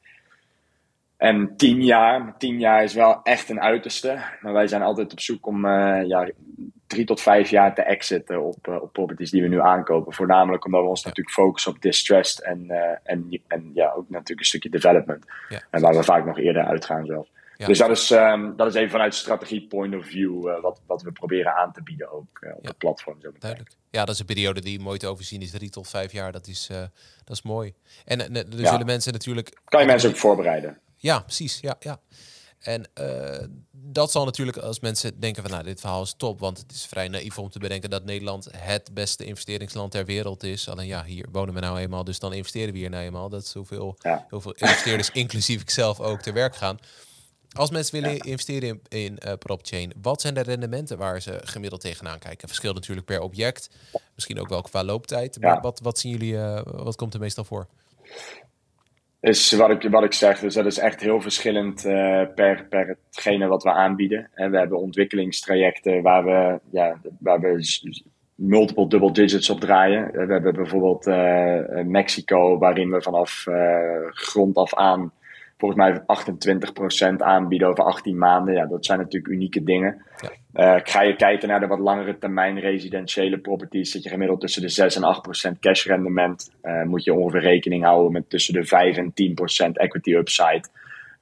en 10 jaar. 10 jaar is wel echt een uiterste. Maar wij zijn altijd op zoek om uh, ja, drie tot vijf jaar te exiten op, uh, op properties die we nu aankopen. Voornamelijk omdat we ons natuurlijk focussen op distressed en, uh, en, en ja, ook natuurlijk een stukje development. Ja. En waar we vaak nog eerder uitgaan zelf. Ja. Dus dat is, um, dat is even vanuit strategie point of view uh, wat, wat we proberen aan te bieden ook op ja. het platform. Zo Duidelijk. Ja, dat is een periode die mooi te overzien is. Drie tot vijf jaar, dat is, dat is mooi. En er zullen mensen natuurlijk... Kan je mensen ook voorbereiden. Ja, precies. Ja, ja. En dat zal natuurlijk als mensen denken van nou, dit verhaal is top, want het is vrij naïef om te bedenken dat Nederland het beste investeringsland ter wereld is. Alleen ja, hier wonen we nou eenmaal, dus dan investeren we hier nou eenmaal. Dat is hoeveel, ja. hoeveel investeerders, inclusief ikzelf, ook te werk gaan. Als mensen willen ja. investeren in, in uh, PropChain, wat zijn de rendementen waar ze gemiddeld tegenaan kijken? Verschilt natuurlijk per object, misschien ook wel qua looptijd. Maar wat, wat zien jullie, uh, wat komt er meestal voor? Is wat ik, wat ik zeg. Dus dat is echt heel verschillend uh, per, per hetgene wat we aanbieden. En we hebben ontwikkelingstrajecten waar we, ja, waar we multiple double digits op draaien. We hebben bijvoorbeeld uh, Mexico, waarin we vanaf uh, grond af aan volgens mij 28% aanbieden over 18 maanden. Ja, dat zijn natuurlijk unieke dingen. Ja. Uh, ga je kijken naar de wat langere termijn residentiële properties, zit je gemiddeld tussen de 6 en 8% cash rendement. Uh, moet je ongeveer rekening houden met tussen de 5 en 10% equity upside.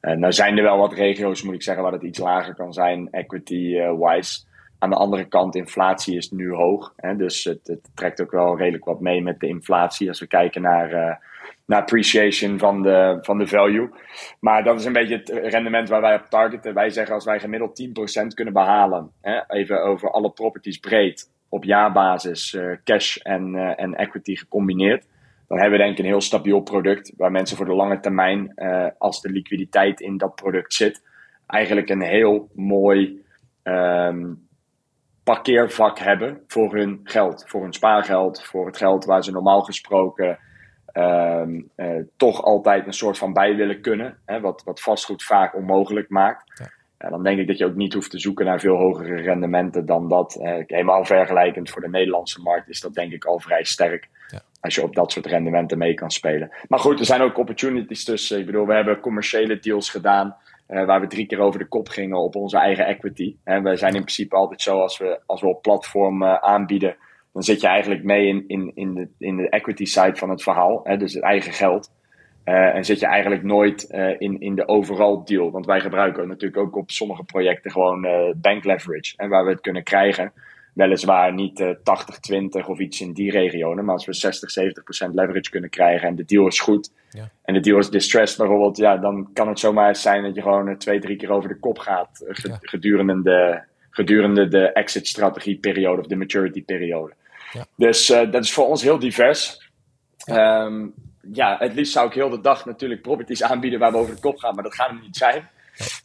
Uh, nou zijn er wel wat regio's, moet ik zeggen, waar het iets lager kan zijn, equity-wise. Aan de andere kant, inflatie is nu hoog. Hè, dus het, het, trekt ook wel redelijk wat mee met de inflatie. Als we kijken naar naar appreciation van de, van de value. Maar dat is een beetje het rendement waar wij op targeten. Wij zeggen als wij gemiddeld 10% kunnen behalen, hè, even over alle properties breed, op jaarbasis, uh, cash en, uh, en equity gecombineerd, dan hebben we denk ik een heel stabiel product waar mensen voor de lange termijn, uh, als de liquiditeit in dat product zit, eigenlijk een heel mooi um, parkeervak hebben voor hun geld, voor hun spaargeld, voor het geld waar ze normaal gesproken Ehm, eh, toch altijd een soort van bij willen kunnen. Hè, wat, wat vastgoed vaak onmogelijk maakt. Ja. Dan denk ik dat je ook niet hoeft te zoeken naar veel hogere rendementen dan dat. Eh, helemaal vergelijkend voor de Nederlandse markt is dat denk ik al vrij sterk. Ja. Als je op dat soort rendementen mee kan spelen. Maar goed, er zijn ook opportunities tussen. Ik bedoel, we hebben commerciële deals gedaan. Uh, waar we drie keer over de kop gingen op onze eigen equity. En we zijn in principe altijd zo als we, als we op platform uh, aanbieden dan zit je eigenlijk mee in, in, in, de, in de equity side van het verhaal, hè, dus het eigen geld. Uh, en zit je eigenlijk nooit uh, in, in de overal deal. Want wij gebruiken natuurlijk ook op sommige projecten gewoon uh, bank leverage. En waar we het kunnen krijgen. Weliswaar niet 80, 20 of iets in die regionen. Maar als we 60, 70 procent leverage kunnen krijgen en de deal is goed. Ja. En de deal is distressed bijvoorbeeld. Ja, dan kan het zomaar zijn dat je gewoon twee, drie keer over de kop gaat. Gedurende, de, gedurende de exit strategie periode of de maturity periode. Ja. Dus uh, dat is voor ons heel divers. Ja. Um, ja, het liefst zou ik heel de dag natuurlijk properties aanbieden waar we over de kop gaan, maar dat gaat hem niet zijn.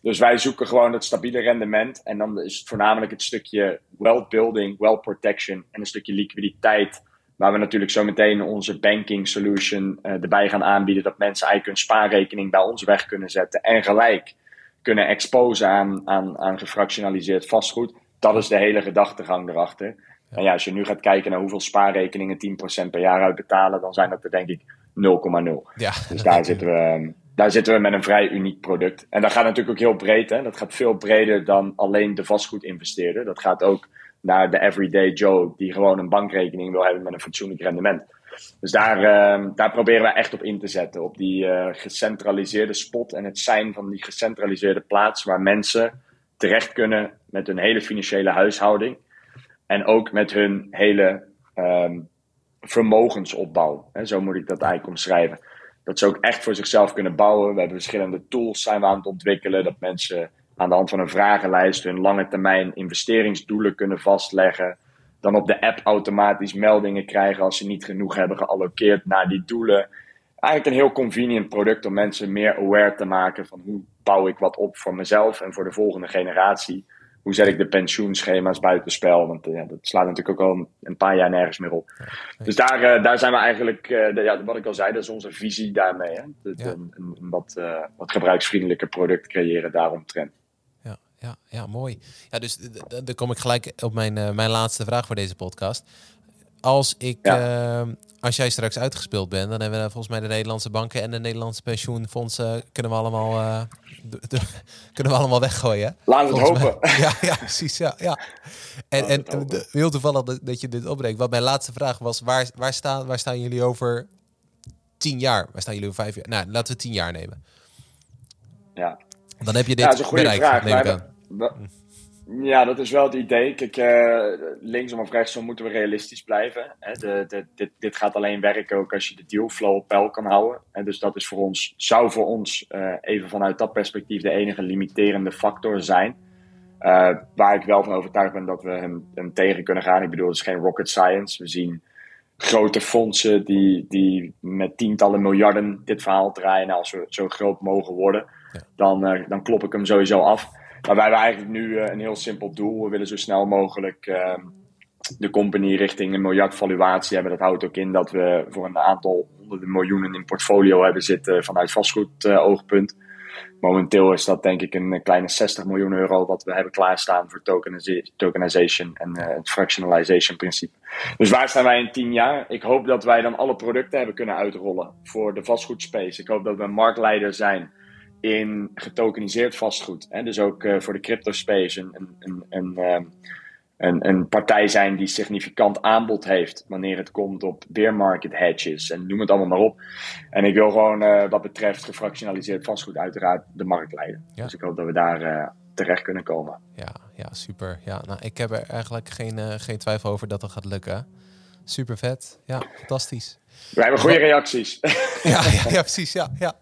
Dus wij zoeken gewoon het stabiele rendement. En dan is het voornamelijk het stukje wealth building, wealth protection en een stukje liquiditeit. Waar we natuurlijk zo meteen onze banking solution uh, erbij gaan aanbieden. Dat mensen eigenlijk hun spaarrekening bij ons weg kunnen zetten. En gelijk kunnen exposen aan, aan, aan gefractionaliseerd vastgoed. Dat is de hele gedachtegang erachter. En ja, als je nu gaat kijken naar hoeveel spaarrekeningen 10% per jaar uitbetalen, dan zijn dat er denk ik 0,0. Ja, dus daar zitten, we, daar zitten we met een vrij uniek product. En dat gaat natuurlijk ook heel breed. Hè? Dat gaat veel breder dan alleen de vastgoedinvesteerder. Dat gaat ook naar de everyday Joe die gewoon een bankrekening wil hebben met een fatsoenlijk rendement. Dus daar, uh, daar proberen we echt op in te zetten. Op die uh, gecentraliseerde spot en het zijn van die gecentraliseerde plaats waar mensen terecht kunnen met hun hele financiële huishouding. En ook met hun hele um, vermogensopbouw. Zo moet ik dat eigenlijk omschrijven. Dat ze ook echt voor zichzelf kunnen bouwen. We hebben verschillende tools zijn we aan het ontwikkelen. Dat mensen aan de hand van een vragenlijst hun lange termijn investeringsdoelen kunnen vastleggen. Dan op de app automatisch meldingen krijgen als ze niet genoeg hebben gealloceerd naar die doelen. Eigenlijk een heel convenient product om mensen meer aware te maken van hoe bouw ik wat op voor mezelf en voor de volgende generatie hoe zet ik de pensioenschema's buitenspel? Want uh, dat slaat natuurlijk ook al een paar jaar nergens meer op. Dus daar, uh, daar zijn we eigenlijk, uh, de, ja, wat ik al zei, dat is onze visie daarmee. Hè? De, ja. een, een, wat, wat gebruiksvriendelijker product creëren daaromtrent. Ja, ja, mooi. Ja, dus dan kom ik gelijk op mijn, mijn laatste vraag voor deze podcast. Als ik, ja als jij straks uitgespeeld bent, dan hebben we volgens mij de Nederlandse banken en de Nederlandse pensioenfondsen kunnen we allemaal, uh, kunnen we allemaal weggooien. Laat het hopen. ja, ja, precies. Ja, ja. En, en heel toevallig dat, dat je dit opbrengt. Wat mijn laatste vraag was: waar, waar, staan, waar staan jullie over tien jaar? Waar staan jullie over vijf jaar? Nou, laten we tien jaar nemen. Ja. Dan heb je dit ja, dat is een goede bereikt, vraag. Ja, dat is wel het idee. Kijk, uh, linksom of rechtsom moeten we realistisch blijven. Hè. De, de, dit, dit, gaat alleen werken ook als je de dealflow op peil kan houden. Hè. Dus dat is voor ons, zou voor ons uh, even vanuit dat perspectief de enige limiterende factor zijn. Uh, waar ik wel van overtuigd ben dat we hem, hem, tegen kunnen gaan. Ik bedoel, het is geen rocket science. We zien grote fondsen die, die met tientallen miljarden dit verhaal draaien. Nou, als we zo groot mogen worden, ja. dan, dan klop ik hem sowieso af. Maar wij hebben eigenlijk nu uh, een heel simpel doel. We willen zo snel mogelijk uh, de company richting een miljard valuatie hebben. Dat houdt ook in dat we voor een aantal honderden miljoenen in portfolio hebben zitten vanuit vastgoed oogpunt. Momenteel is dat denk ik een kleine 60 miljoen euro wat we hebben klaarstaan voor tokenization en het fractionalization principe. Dus waar staan wij in 10 jaar? Ik hoop dat wij dan alle producten hebben kunnen uitrollen voor de vastgoedspace. Ik hoop dat we marktleider zijn in getokeniseerd vastgoed. Hè? Dus ook uh, voor de crypto space een, een, een, ehm, een, een, partij zijn die significant aanbod heeft wanneer het komt op bear market hedges en noem het allemaal maar op. En ik wil gewoon uh, wat betreft gefractionaliseerd vastgoed uiteraard de markt leiden. Dus ik hoop dat we daar uh, terecht kunnen komen. Ja, ja super. Ja, nou, ik heb er eigenlijk geen, geen twijfel over dat dat gaat lukken. Super vet. Ja, fantastisch. We hebben goede reacties. Ja, ja, ja, precies. Ja, ja.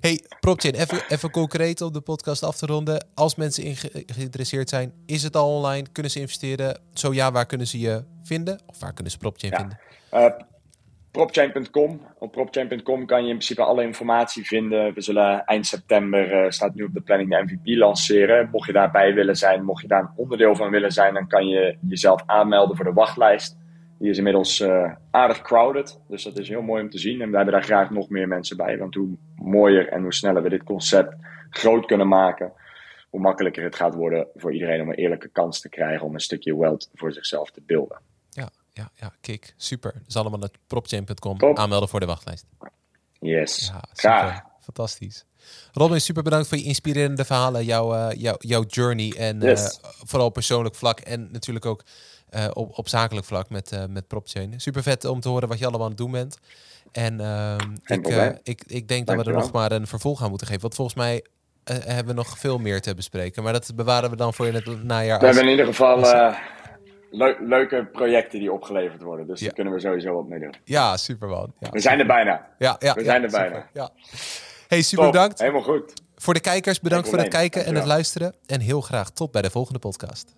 Hey, Propchain, even, even concreet om de podcast af te ronden. Als mensen in geïnteresseerd zijn, is het al online? Kunnen ze investeren? Zo ja, waar kunnen ze je vinden? Of waar kunnen ze Propchain vinden? Uh, propchain.com. Op propchain.com kan je in principe alle informatie vinden. We zullen eind september, uh, staat nu op de planning, de MVP lanceren. Mocht je daarbij willen zijn, mocht je daar een onderdeel van willen zijn, dan kan je jezelf aanmelden voor de wachtlijst. Die is inmiddels uh, aardig crowded. Dus dat is heel mooi om te zien. En we hebben daar graag nog meer mensen bij. Want hoe mooier en hoe sneller we dit concept groot kunnen maken, hoe makkelijker het gaat worden voor iedereen om een eerlijke kans te krijgen om een stukje wealth voor zichzelf te beelden. Ja, ja, ja, kijk, super. Dus allemaal naar propchain.com aanmelden voor de wachtlijst. Yes, ja, graag. Fantastisch. Robin, super bedankt voor je inspirerende verhalen, jouw, uh, jouw, jouw journey en yes. uh, vooral persoonlijk vlak en natuurlijk ook uh, op, op zakelijk vlak met, uh, met PropChain. Super vet om te horen wat je allemaal aan het doen bent. En uh, ik, ik, ik denk dat we er nog maar een vervolg aan moeten geven. Want volgens mij hebben we nog veel meer te bespreken. Maar dat bewaren we dan voor in het najaar. We hebben in ieder geval leuke projecten die opgeleverd worden. Dus ja. daar kunnen we sowieso wat mee doen. Ja, super man. Ja, we zijn er bijna. Ja, ja, we zijn er bijna. Ja. Hey, super bedankt. Helemaal goed. Voor de kijkers, bedankt voor het kijken en het luisteren. En heel graag tot bij de volgende podcast.